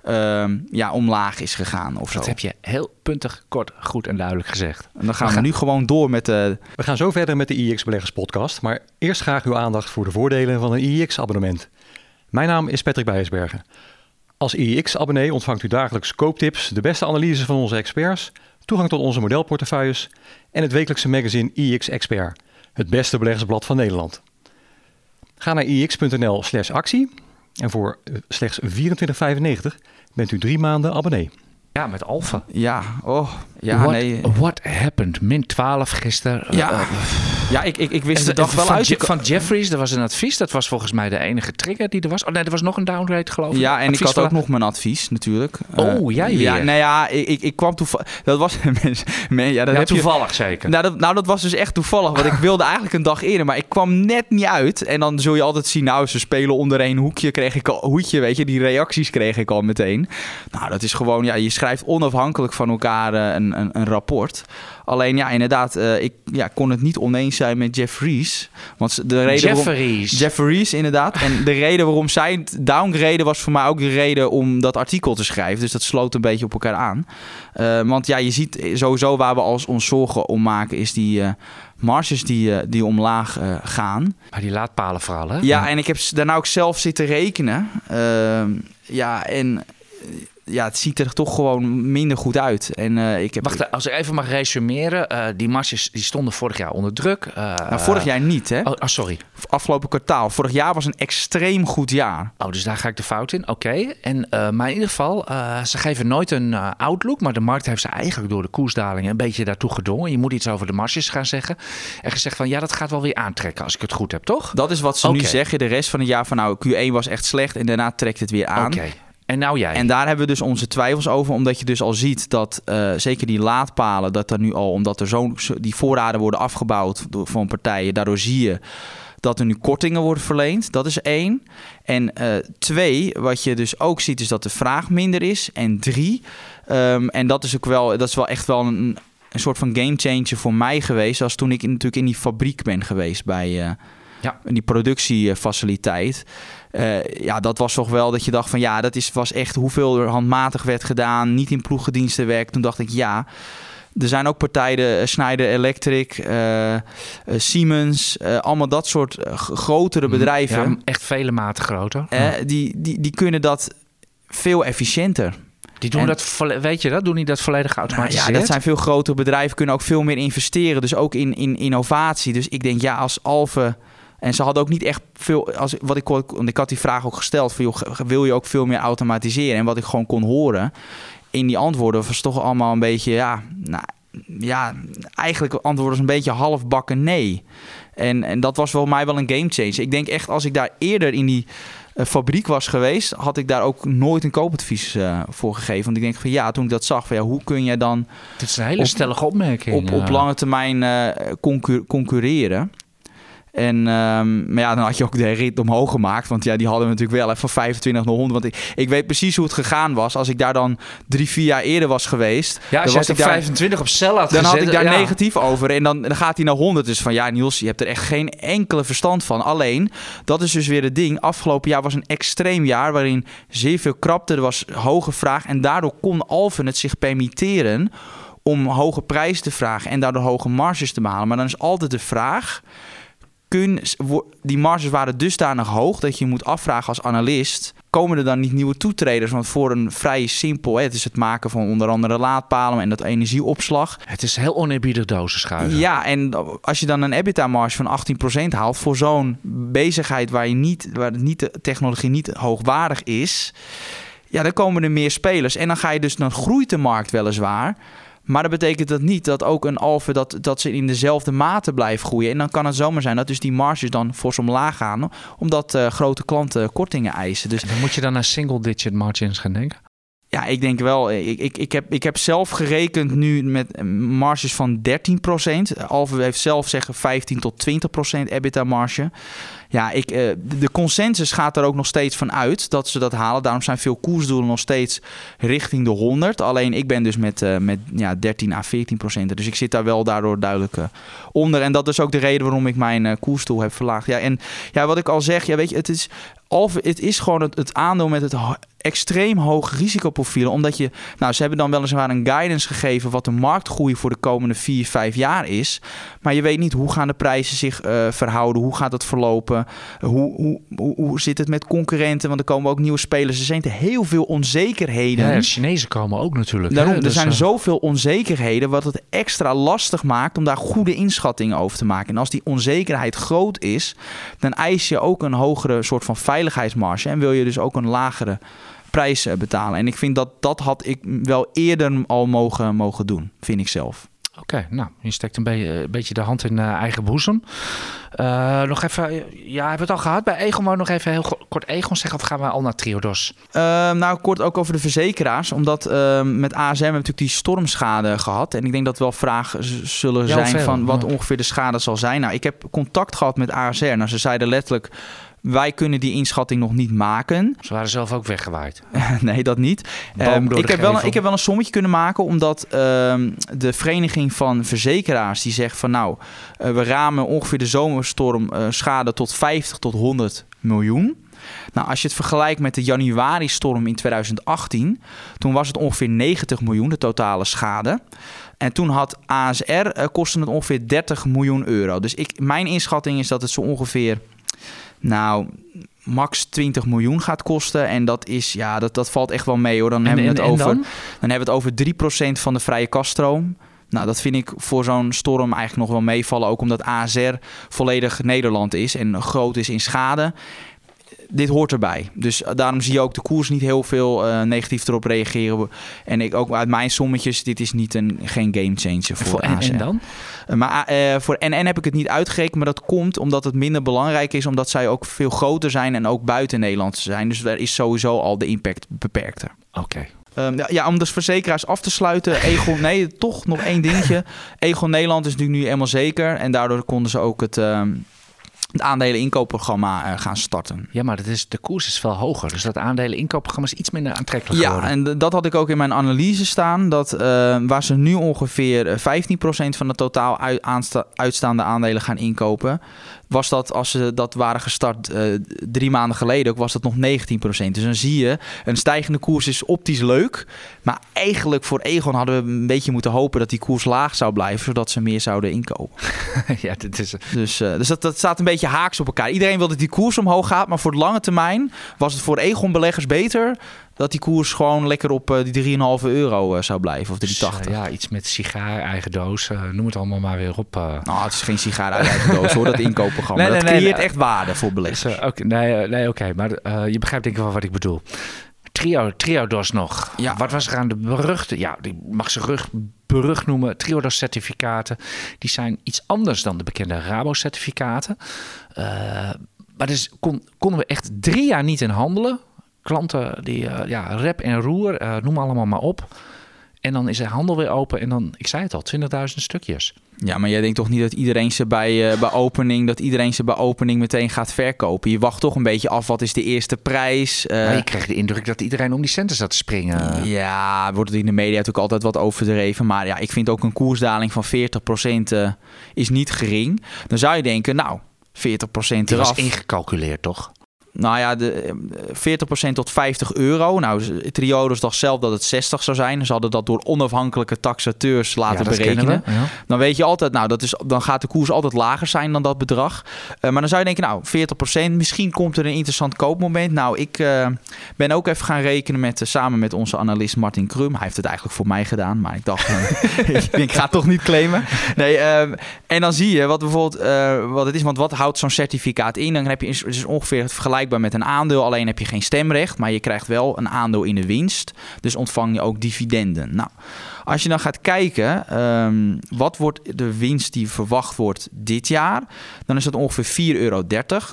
uh, ja, omlaag is gegaan. Of dat zo. heb je heel puntig, kort, goed en duidelijk gezegd. En dan gaan we, nu gewoon door met de... We gaan zo verder met de IX Beleggers podcast. Maar eerst graag uw aandacht voor de voordelen van een IX abonnement. Mijn naam is Patrick Bijersbergen. Als IX abonnee ontvangt u dagelijks kooptips, de beste analyse van onze experts, toegang tot onze modelportefeuilles en het wekelijkse magazine IX Expert, het beste beleggersblad van Nederland. Ga naar ix.nl slash actie en voor eh, slechts 24,95 bent u drie maanden abonnee. Ja, met Alfa. Ja, oh. Ja, what, nee. What happened? Min 12 gisteren. Ja, uh, ja ik, ik, ik wist de dag wel van uit. Je, van Jeffries, er was een advies. Dat was volgens mij de enige trigger die er was. Oh nee, er was nog een downgrade geloof ik. Ja, en advies ik had ook nog mijn advies natuurlijk. Oh, uh, jij weer? Ja, nou ja, ik, ik, ik kwam toevallig... Dat was... ja, dat ja, toevallig je, zeker. Nou dat, nou, dat was dus echt toevallig. Want ik wilde eigenlijk een dag eerder, maar ik kwam net niet uit. En dan zul je altijd zien, nou, ze spelen onder één hoekje. Kreeg ik al, hoedje, weet je. Die reacties kreeg ik al meteen. Nou, dat is gewoon... Ja, je schrijft onafhankelijk van elkaar uh, een, een, een rapport. Alleen ja, inderdaad, uh, ik ja, kon het niet oneens zijn met Jeff Rees. Want de reden Jefferies. Waarom, inderdaad. En de reden waarom zij downgraden was voor mij ook de reden om dat artikel te schrijven. Dus dat sloot een beetje op elkaar aan. Uh, want ja, je ziet sowieso waar we als ons zorgen om maken, is die uh, marges die, die omlaag gaan. Maar die laadpalen vooral, hè? Ja, en ik heb daarna ook zelf zitten rekenen. Ehm, ja, en ja, het ziet er toch gewoon minder goed uit. En, uh, ik heb... Wacht, als ik even mag resumeren. Uh, die marges die stonden vorig jaar onder druk. Uh, nou, vorig jaar niet, hè? Oh, oh, sorry. Afgelopen kwartaal. Vorig jaar was een extreem goed jaar. Oh, dus daar ga ik de fout in. Oké. En maar in ieder geval, ze geven nooit een outlook. Maar de markt heeft ze eigenlijk door de koersdalingen een beetje daartoe gedwongen. Je moet iets over de marges gaan zeggen. En gezegd van, ja, dat gaat wel weer aantrekken als ik het goed heb, toch? Dat is wat ze okay. nu zeggen. De rest van het jaar van, nou, Q1 was echt slecht en daarna trekt het weer aan. Oké. En nou jij. En daar hebben we dus onze twijfels over, omdat je dus al ziet dat uh, zeker die laadpalen, dat er nu al, omdat er zo'n die voorraden worden afgebouwd door, van partijen, daardoor zie je dat er nu kortingen worden verleend. Dat is één. En uh, twee, wat je dus ook ziet, is dat de vraag minder is. En drie, um, en dat is ook wel, dat is wel echt wel een, een soort van gamechanger voor mij geweest, als toen ik in, natuurlijk in die fabriek ben geweest bij. Uh, ja. die productiefaciliteit. Uh, ja, dat was toch wel dat je dacht van ja, dat is, was echt hoeveel er handmatig werd gedaan, niet in ploeggediensten werk. Toen dacht ik ja. Er zijn ook partijen, uh, Schneider Electric, uh, Siemens, allemaal dat soort grotere Mhm. bedrijven. Ja, echt vele maten groter. die, die, die kunnen dat veel efficiënter. Die doen En- dat, weet je dat? Doen die dat volledig Nou geautomatiseerd? ja, dat zijn veel grotere bedrijven, kunnen ook veel meer investeren. Dus ook in, in innovatie. Dus ik denk, ja, als Alve... En ze hadden ook niet echt veel... Als, wat ik, want ik had die vraag ook gesteld. Van, joh, wil je ook veel meer automatiseren? En wat ik gewoon kon horen in die antwoorden... was toch allemaal een beetje... Ja, nou, ja eigenlijk antwoorden was een beetje halfbakken nee. En, en dat was voor mij wel een game changer. Ik denk echt, als ik daar eerder in die eh, fabriek was geweest... had ik daar ook nooit een koopadvies eh, voor gegeven. Want ik denk van ja, toen ik dat zag... Van, ja, hoe kun je dan Dit is een hele op- stellige opmerking. op, op lange termijn eh, concur- concurreren. En ehm, maar ja, dan had je ook de rit omhoog gemaakt. Want ja, die hadden we natuurlijk wel even van 25 naar 100. Want ik, ik weet precies hoe het gegaan was. Als ik daar dan drie, vier jaar eerder was geweest. Ja, als dan was ik op daar, 25 op cel had dan had ik daar ja. negatief over. En dan, dan gaat hij naar 100. Dus van ja, Niels, je hebt er echt geen enkele verstand van. Alleen, dat is dus weer het ding. Afgelopen jaar was een extreem jaar waarin zeer veel krapte. Er was hoge vraag. En daardoor kon Alphen het zich permitteren om hoge prijzen te vragen en daardoor hoge marges te behalen. Maar dan is altijd de vraag: kun, die marges waren dusdanig hoog dat je moet afvragen als analist. Komen er dan niet nieuwe toetreders? Want voor een vrij simpel, hè, het is het maken van onder andere laadpalen en dat energieopslag. Het is heel oneerbiedig dozen schuiven. Ja, en als je dan een EBITDA-marge van 18% haalt voor zo'n bezigheid waar, je niet, waar niet, de technologie niet hoogwaardig is, ja, dan komen er meer spelers. En dan ga je dus, dan groeit de markt weliswaar. Maar dat betekent dat niet dat ook een Alpha dat, dat ze in dezelfde mate blijven groeien. En dan kan het zomaar zijn dat dus die marges dan fors omlaag gaan. Omdat eh, grote klanten kortingen eisen. Dus En dan moet je dan naar single-digit margins gaan denken. ja, ik denk wel. Ik, ik, ik, heb, ik heb zelf gerekend nu met marges van 13%. Alve heeft zelf zeggen 15 tot 20% EBITDA-marge. Ja, ik, eh, de consensus gaat er ook nog steeds van uit dat ze dat halen. Daarom zijn veel koersdoelen nog steeds richting de 100. Alleen ik ben dus met, eh, met ja, 13 à 14 procent. Dus ik zit daar wel daardoor duidelijk eh, onder. En dat is ook de reden waarom ik mijn koersdoel heb verlaagd. Ja, en ja, wat ik al zeg, ja, weet je, het is, Alve, het is gewoon het, het aandeel met het ho- extreem hoog risicoprofiel. Omdat je, nou, ze hebben dan weliswaar een guidance gegeven wat de marktgroei voor de komende 4, 5 jaar is. Maar je weet niet hoe gaan de prijzen zich eh, verhouden, hoe gaat het verlopen, hoe, hoe, hoe, hoe zit het met concurrenten, want er komen ook nieuwe spelers. Er zijn te heel veel onzekerheden. Ja, de Chinezen komen ook natuurlijk. Daarom, hè, er dus, zijn eh, zoveel onzekerheden wat het extra lastig maakt om daar goede inschattingen over te maken. En als die onzekerheid groot is, dan eis je ook een hogere soort van veiligheidsmarge en wil je dus ook een lagere prijs eh, betalen. En ik vind dat dat had ik wel eerder al mogen, mogen doen, vind ik zelf. Oké, nou, je steekt een, be- een beetje de hand in eh, eigen boezem. Eh, nog even, ja, hebben we het al gehad bij Egon? Wou nog even heel kort Egon zeggen of gaan we al naar Triodos? Ehm, nou, kort ook over de verzekeraars. Omdat ehm, met ASM hebben we natuurlijk die stormschade gehad. En ik denk dat wel vragen zullen Ja, zijn veel, van wat ja. ongeveer de schade zal zijn. Nou, ik heb contact gehad met ASR. Nou, ze zeiden letterlijk, wij kunnen die inschatting nog niet maken. Ze waren zelf ook weggewaaid. nee, dat niet. Ehm, ik, heb wel een, ik heb wel een sommetje kunnen maken, omdat ehm, de vereniging van verzekeraars die zegt van nou, eh, we ramen ongeveer de zomerstorm eh, schade tot 50 tot 100 miljoen. Nou, als je het vergelijkt met de januari-storm in 2018, toen was het ongeveer 90 miljoen, de totale schade. En toen had ASR, eh, kostte het ongeveer 30 miljoen euro. Dus ik, mijn inschatting is dat het zo ongeveer Nou, max 20 miljoen gaat kosten. En dat is, ja, dat, dat valt echt wel mee hoor. Dan hebben we het en over. dan? Dan hebben we het over 3% van de vrije kaststroom. Nou, dat vind ik voor zo'n storm eigenlijk nog wel meevallen. Ook omdat ASR volledig Nederland is en groot is in schade. Dit hoort erbij. Dus daarom zie je ook de koers niet heel veel eh, negatief erop reageren. En ik ook uit mijn sommetjes, dit is niet een, geen game changer voor, Voor, en, dan? Uh, Maar eh, voor NN heb ik het niet uitgerekend, maar dat komt omdat het minder belangrijk is, omdat zij ook veel groter zijn en ook buiten Nederland zijn. Dus daar is sowieso al de impact beperkter. Oké. Ehm, ja, ja, om de verzekeraars af te sluiten. Egon, nee, toch nog één dingetje. Egon Nederland is natuurlijk nu helemaal zeker. En daardoor konden ze ook het, ehm het aandelen-inkoopprogramma eh, gaan starten. Ja, maar dat is, de koers is veel hoger. Dus dat aandelen inkoopprogramma is iets minder aantrekkelijk Ja, geworden. en d- dat had ik ook in mijn analyse staan. Dat eh, waar ze nu ongeveer eh, 15% van de totaal uitstaande aandelen gaan inkopen. Was dat als ze dat waren gestart eh, drie maanden geleden, ook was dat nog 19%. Dus dan zie je, een stijgende koers is optisch leuk. Maar eigenlijk voor Egon hadden we een beetje moeten hopen dat die koers laag zou blijven, zodat ze meer zouden inkopen. ja, dit is, Dus, eh, dus dat, dat staat een beetje haaks op elkaar. Iedereen wil dat die koers omhoog gaat, maar voor de lange termijn was het voor Egon-beleggers beter dat die koers gewoon lekker op eh, die 3,5 euro eh, zou blijven, of 3,80. dus, eh, ja, iets met sigaar, eigen doos. noem het allemaal maar weer op. Nou, het is geen sigaar eigen doos hoor, dat inkoopprogramma. Nee, nee, dat nee, creëert echt waarde voor Dus, beleggers. nee, nee oké. maar je begrijpt denk ik wel wat ik bedoel. Trio, Triodos nog. Ja. Wat was er aan de beruchte... Ja, die mag ze rug, berucht noemen. Triodos certificaten. Die zijn iets anders dan de bekende Rabo-certificaten. Eh, maar dus kon, konden we echt drie jaar niet in handelen. Klanten die, eh, ja, rep en roer, eh, noem allemaal maar op. En dan is de handel weer open en dan, ik zei het al, 20.000 stukjes. Ja, maar jij denkt toch niet dat iedereen ze bij, eh, bij opening, dat iedereen ze bij opening meteen gaat verkopen? Je wacht toch een beetje af, wat is de eerste prijs? Eh, maar je kreeg de indruk dat iedereen om die centen zat te springen. Ja, wordt het in de media natuurlijk altijd wat overdreven. Maar ja, ik vind ook een koersdaling van 40% eh, is niet gering. Dan zou je denken, nou, 40% Die was eraf. ingecalculeerd, toch? Nou ja, de, eh, 40% tot 50 euro. Nou, Triodos dacht zelf dat het 60 zou zijn. Ze hadden dat door onafhankelijke taxateurs laten Ja, berekenen. kennen we, ja. Dan weet je altijd, nou, dat is, dan gaat de koers altijd lager zijn dan dat bedrag. Eh, maar dan zou je denken, nou, 40%, misschien komt er een interessant koopmoment. Nou, ik eh, ben ook even gaan rekenen met, eh, samen met onze analist Martin Krum. Hij heeft het eigenlijk voor mij gedaan, maar ik dacht, ik, ik ga het toch niet claimen. Nee, en dan zie je wat bijvoorbeeld, wat het is, want wat houdt zo'n certificaat in? Dan heb je, het is ongeveer met een aandeel, alleen heb je geen stemrecht, maar je krijgt wel een aandeel in de winst. Dus ontvang je ook dividenden. Nou, als je dan gaat kijken, ehm, wat wordt de winst die verwacht wordt dit jaar? Dan is dat ongeveer 4,30 euro.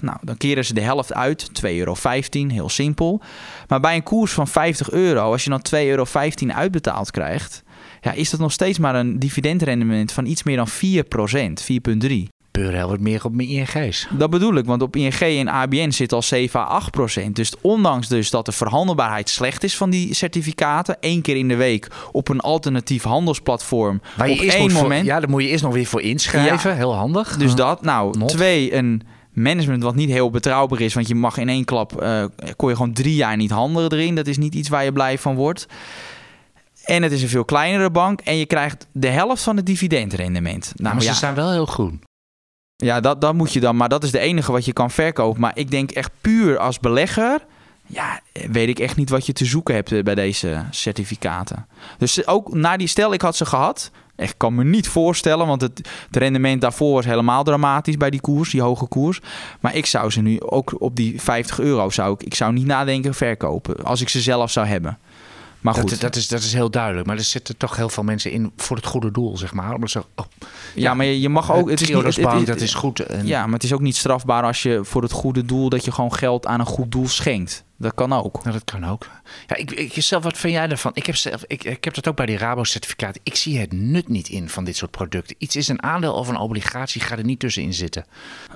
Nou, dan keren ze de helft uit, 2,15 euro, heel simpel. Maar bij een koers van 50 euro, als je dan 2,15 euro uitbetaald krijgt... Ja, is dat nog steeds maar een dividendrendement van iets meer dan 4%, 4,3%. Beurel wordt meer op mijn ING's. Dat bedoel ik, want op ING en ABN zit al 7 à 8 procent. Dus ondanks dus dat de verhandelbaarheid slecht is van die certificaten, één keer in de week op een alternatief handelsplatform, Waar je op eerst één voor- moment. ja, daar moet je eerst nog weer voor inschrijven. Heel handig. Dus dat, nou, Not. twee, een management wat niet heel betrouwbaar is, want je mag in één klap, eh, kon je gewoon drie jaar niet handelen erin. Dat is niet iets waar je blij van wordt. En het is een veel kleinere bank en je krijgt de helft van het dividendrendement. Nou, maar ja, ze zijn wel heel groen. Ja, dat, dat moet je dan. Maar dat is de enige wat je kan verkopen. Maar ik denk echt puur als belegger. Ja, weet ik echt niet wat je te zoeken hebt eh, bij deze certificaten. Dus ook na die stel, ik had ze gehad. Ik kan me niet voorstellen, want het, het rendement daarvoor was helemaal dramatisch bij die koers, die hoge koers. Maar ik zou ze nu ook op die 50 euro zou ik, ik zou niet nadenken verkopen als ik ze zelf zou hebben. Maar goed, Dat, dat, is, dat is heel duidelijk. Maar er zitten toch heel veel mensen in voor het goede doel, zeg maar. Omdat ze, oh, ja, maar je, je mag ook. Het is niet, het- het- Bank, het- dat is goed. En, Ja, maar het is ook niet strafbaar als je voor het goede doel dat je gewoon geld aan een goed doel schenkt. Dat kan ook. Dat kan ook. Ja, ik, ik, zelf, wat vind jij ervan? Ik heb, zelf, ik, ik heb dat ook bij die Rabo-certificaat. Ik zie het nut niet in van dit soort producten. Iets is een aandeel of een obligatie, ga er niet tussenin zitten.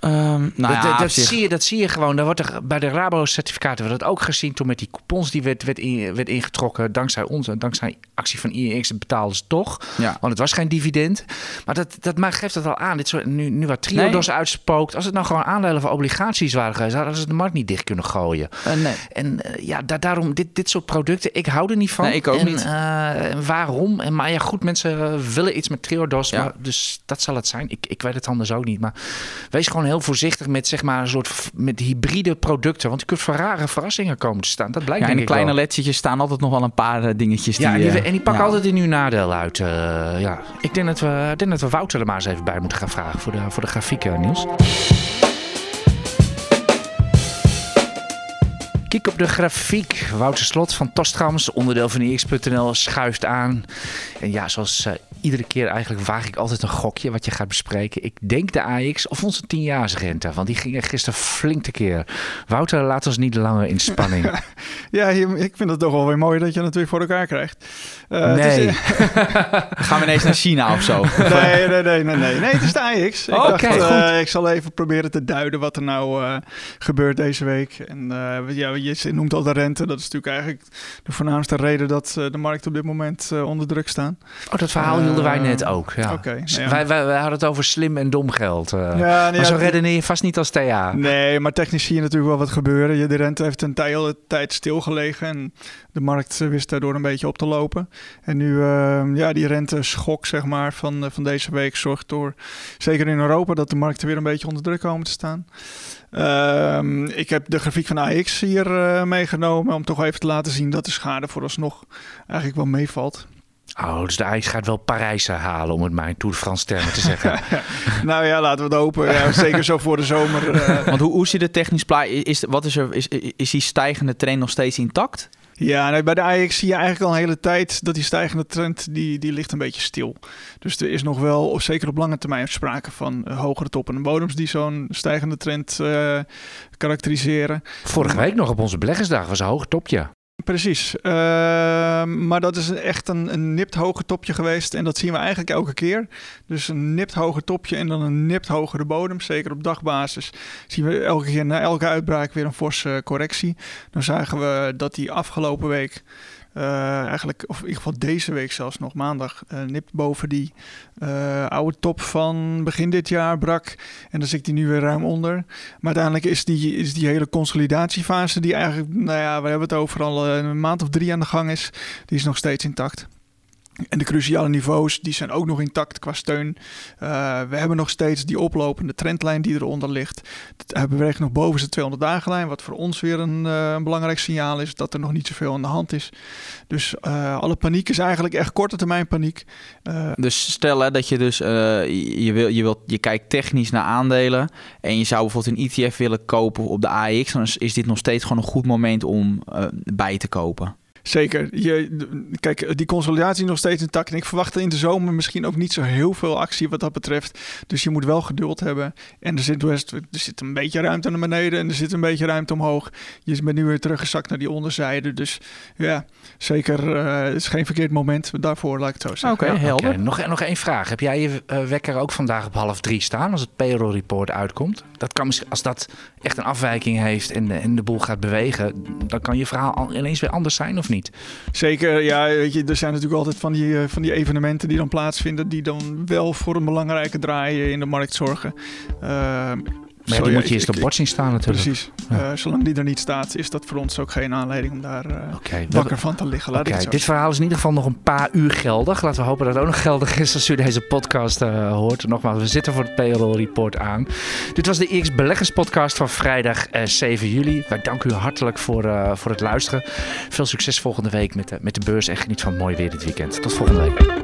Ehm, nou dat, ja, dat, dat zie je, dat zie je gewoon. Daar wordt er, bij de Rabo-certificaten werd dat ook gezien toen met die coupons die werd, werd, in- werd ingetrokken. Dankzij ons en dankzij actie van IEX betaalden ze toch. Ja. Want het was geen dividend. Maar dat, dat maakt, geeft het al aan. Dit soort, nu, nu wat Triodos uitspookt. Als het nou gewoon aandelen of obligaties waren geweest, hadden ze de markt niet dicht kunnen gooien. Eh, nee. En eh, ja, da daarom, dit, dit soort producten, ik hou er niet van. Nee, ik ook en, niet. eh, en waarom? En, maar ja, goed, mensen eh, willen iets met Triodos. Ja. Maar, dus dat zal het zijn. Ik, ik weet het anders ook niet. Maar wees gewoon heel voorzichtig met, zeg maar, een soort met hybride producten. Want je kunt voor rare verrassingen komen te staan. Dat blijkt Ja, in denk de kleine wel. ledjes staan altijd nog wel een paar dingetjes die... Ja, en die, en die pakken ja. altijd in uw nadeel uit. ja. Ik denk dat, we, ik denk dat we Wouter er maar eens even bij moeten gaan vragen voor de, voor de grafieken, Niels. Op de grafiek. Wouter Slot van Tostrams, onderdeel van IX.nl, schuift aan. En ja, zoals eh, iedere keer eigenlijk waag ik altijd een gokje wat je gaat bespreken. Ik denk de AX of onze 10-jaarsrente, want die ging er gisteren flink tekeer. Wouter, laat ons niet langer in spanning. Ja, hier- ik vind het toch wel weer mooi dat je het weer voor elkaar krijgt. Eh, is- nee. Gaan we ineens naar China of zo? nee, nee, nee, nee, nee. Nee, het is de AX. Ik dacht, eh, ik zal even proberen te duiden wat er nou eh, gebeurt deze week. En eh, ja, je noemt al de rente. Dat is natuurlijk eigenlijk de voornaamste reden dat eh, de markt op dit moment eh, onder druk staan. Oh, dat verhaal hielden wij Eh, net ook. Ja. ja. wij, wij, wij hadden het over slim en dom geld. eh. Ja, nee, maar zo redeneer je vast niet als TA. Nee, maar technisch zie je natuurlijk wel wat gebeuren. Je- De rente heeft een tij- hele tijd stilgelegen en de markt eh, wist daardoor een beetje op te lopen. En nu, eh, ja, die renteschok zeg maar, van, eh, van deze week zorgt door, zeker in Europa, dat de markten weer een beetje onder druk komen te staan. Ehm, ik heb de grafiek van AX hier eh, meegenomen om toch even te laten zien dat de schade vooralsnog eigenlijk wel meevalt. Oh, dus de IJs gaat wel Parijs halen, om het maar in Tour de France termen te zeggen. nou ja, laten we het hopen. Ja, zeker zo voor de zomer. eh, Want hoe, hoe ziet de technisch plaat? Is, wat is, er, is, is die stijgende trend nog steeds intact? Ja, nee, bij de Ajax zie je eigenlijk al een hele tijd dat die stijgende trend die, die ligt een beetje stil. Dus er is nog wel, of zeker op lange termijn, sprake van eh, hogere toppen en bodems die zo'n stijgende trend eh, karakteriseren. Vorige week nog op onze beleggersdag was een hoog topje. Precies. Ehm, maar dat is echt een, een nipt hoger topje geweest. En dat zien we eigenlijk elke keer. Dus een nipt hoger topje en dan een nipt hogere bodem. Zeker op dagbasis zien we elke keer na elke uitbraak weer een forse correctie. Dan zagen we dat die afgelopen week... eh, eigenlijk, of in ieder geval deze week zelfs nog maandag, eh, nipt boven die eh, oude top van begin dit jaar brak. En dan zit die nu weer ruim onder. Maar uiteindelijk is die, is die hele consolidatiefase, die eigenlijk, nou ja, we hebben het over al een maand of drie aan de gang is, die is nog steeds intact. En de cruciale niveaus, die zijn ook nog intact qua steun. Eh, we hebben nog steeds die oplopende trendlijn die eronder ligt. Dat beweegt nog boven zijn 200 dagenlijn, wat voor ons weer een, eh, een belangrijk signaal is dat er nog niet zoveel aan de hand is. Dus eh, alle paniek is eigenlijk echt korte termijn paniek. Dus stel hè, dat je dus je, wil, je, wilt, je kijkt technisch naar aandelen en je zou bijvoorbeeld een ETF willen kopen op de AX, dan is, is dit nog steeds gewoon een goed moment om bij te kopen. Zeker. Je, kijk, die consolidatie is nog steeds intact. En ik verwacht in de zomer misschien ook niet zo heel veel actie wat dat betreft. Dus je moet wel geduld hebben. En er zit, best, er zit een beetje ruimte naar beneden en er zit een beetje ruimte omhoog. Je bent nu weer teruggezakt naar die onderzijde. Dus ja, zeker. eh, het is geen verkeerd moment daarvoor, laat ik het zo zeggen. Oké, Ja. helder. Nog, nog één vraag. Heb jij je eh, wekker ook vandaag op half drie staan als het payroll report uitkomt? Dat kan misschien, als dat echt een afwijking heeft en, de- en de boel gaat bewegen, dan kan je verhaal al- ineens weer anders zijn of niet? Zeker, ja, weet je, er zijn natuurlijk altijd van die, eh, van die evenementen die dan plaatsvinden, die dan wel voor een belangrijke draai in de markt zorgen. Ehm, Maar die moet je eerst op zien staan natuurlijk. Precies. Ja. Eh, zolang die er niet staat, is dat voor ons ook geen aanleiding om daar eh, wakker van te liggen. Oké, zo dit verhaal is in ieder geval nog een paar uur geldig. Laten we hopen dat het ook nog geldig is als u deze podcast eh, hoort. Nogmaals, we zitten voor het payroll report aan. Dit was de IX Beleggers podcast van vrijdag eh, 7 juli. Wij danken u hartelijk voor, voor het luisteren. Veel succes volgende week met de, met de beurs en geniet van het mooie weer dit weekend. Tot volgende week.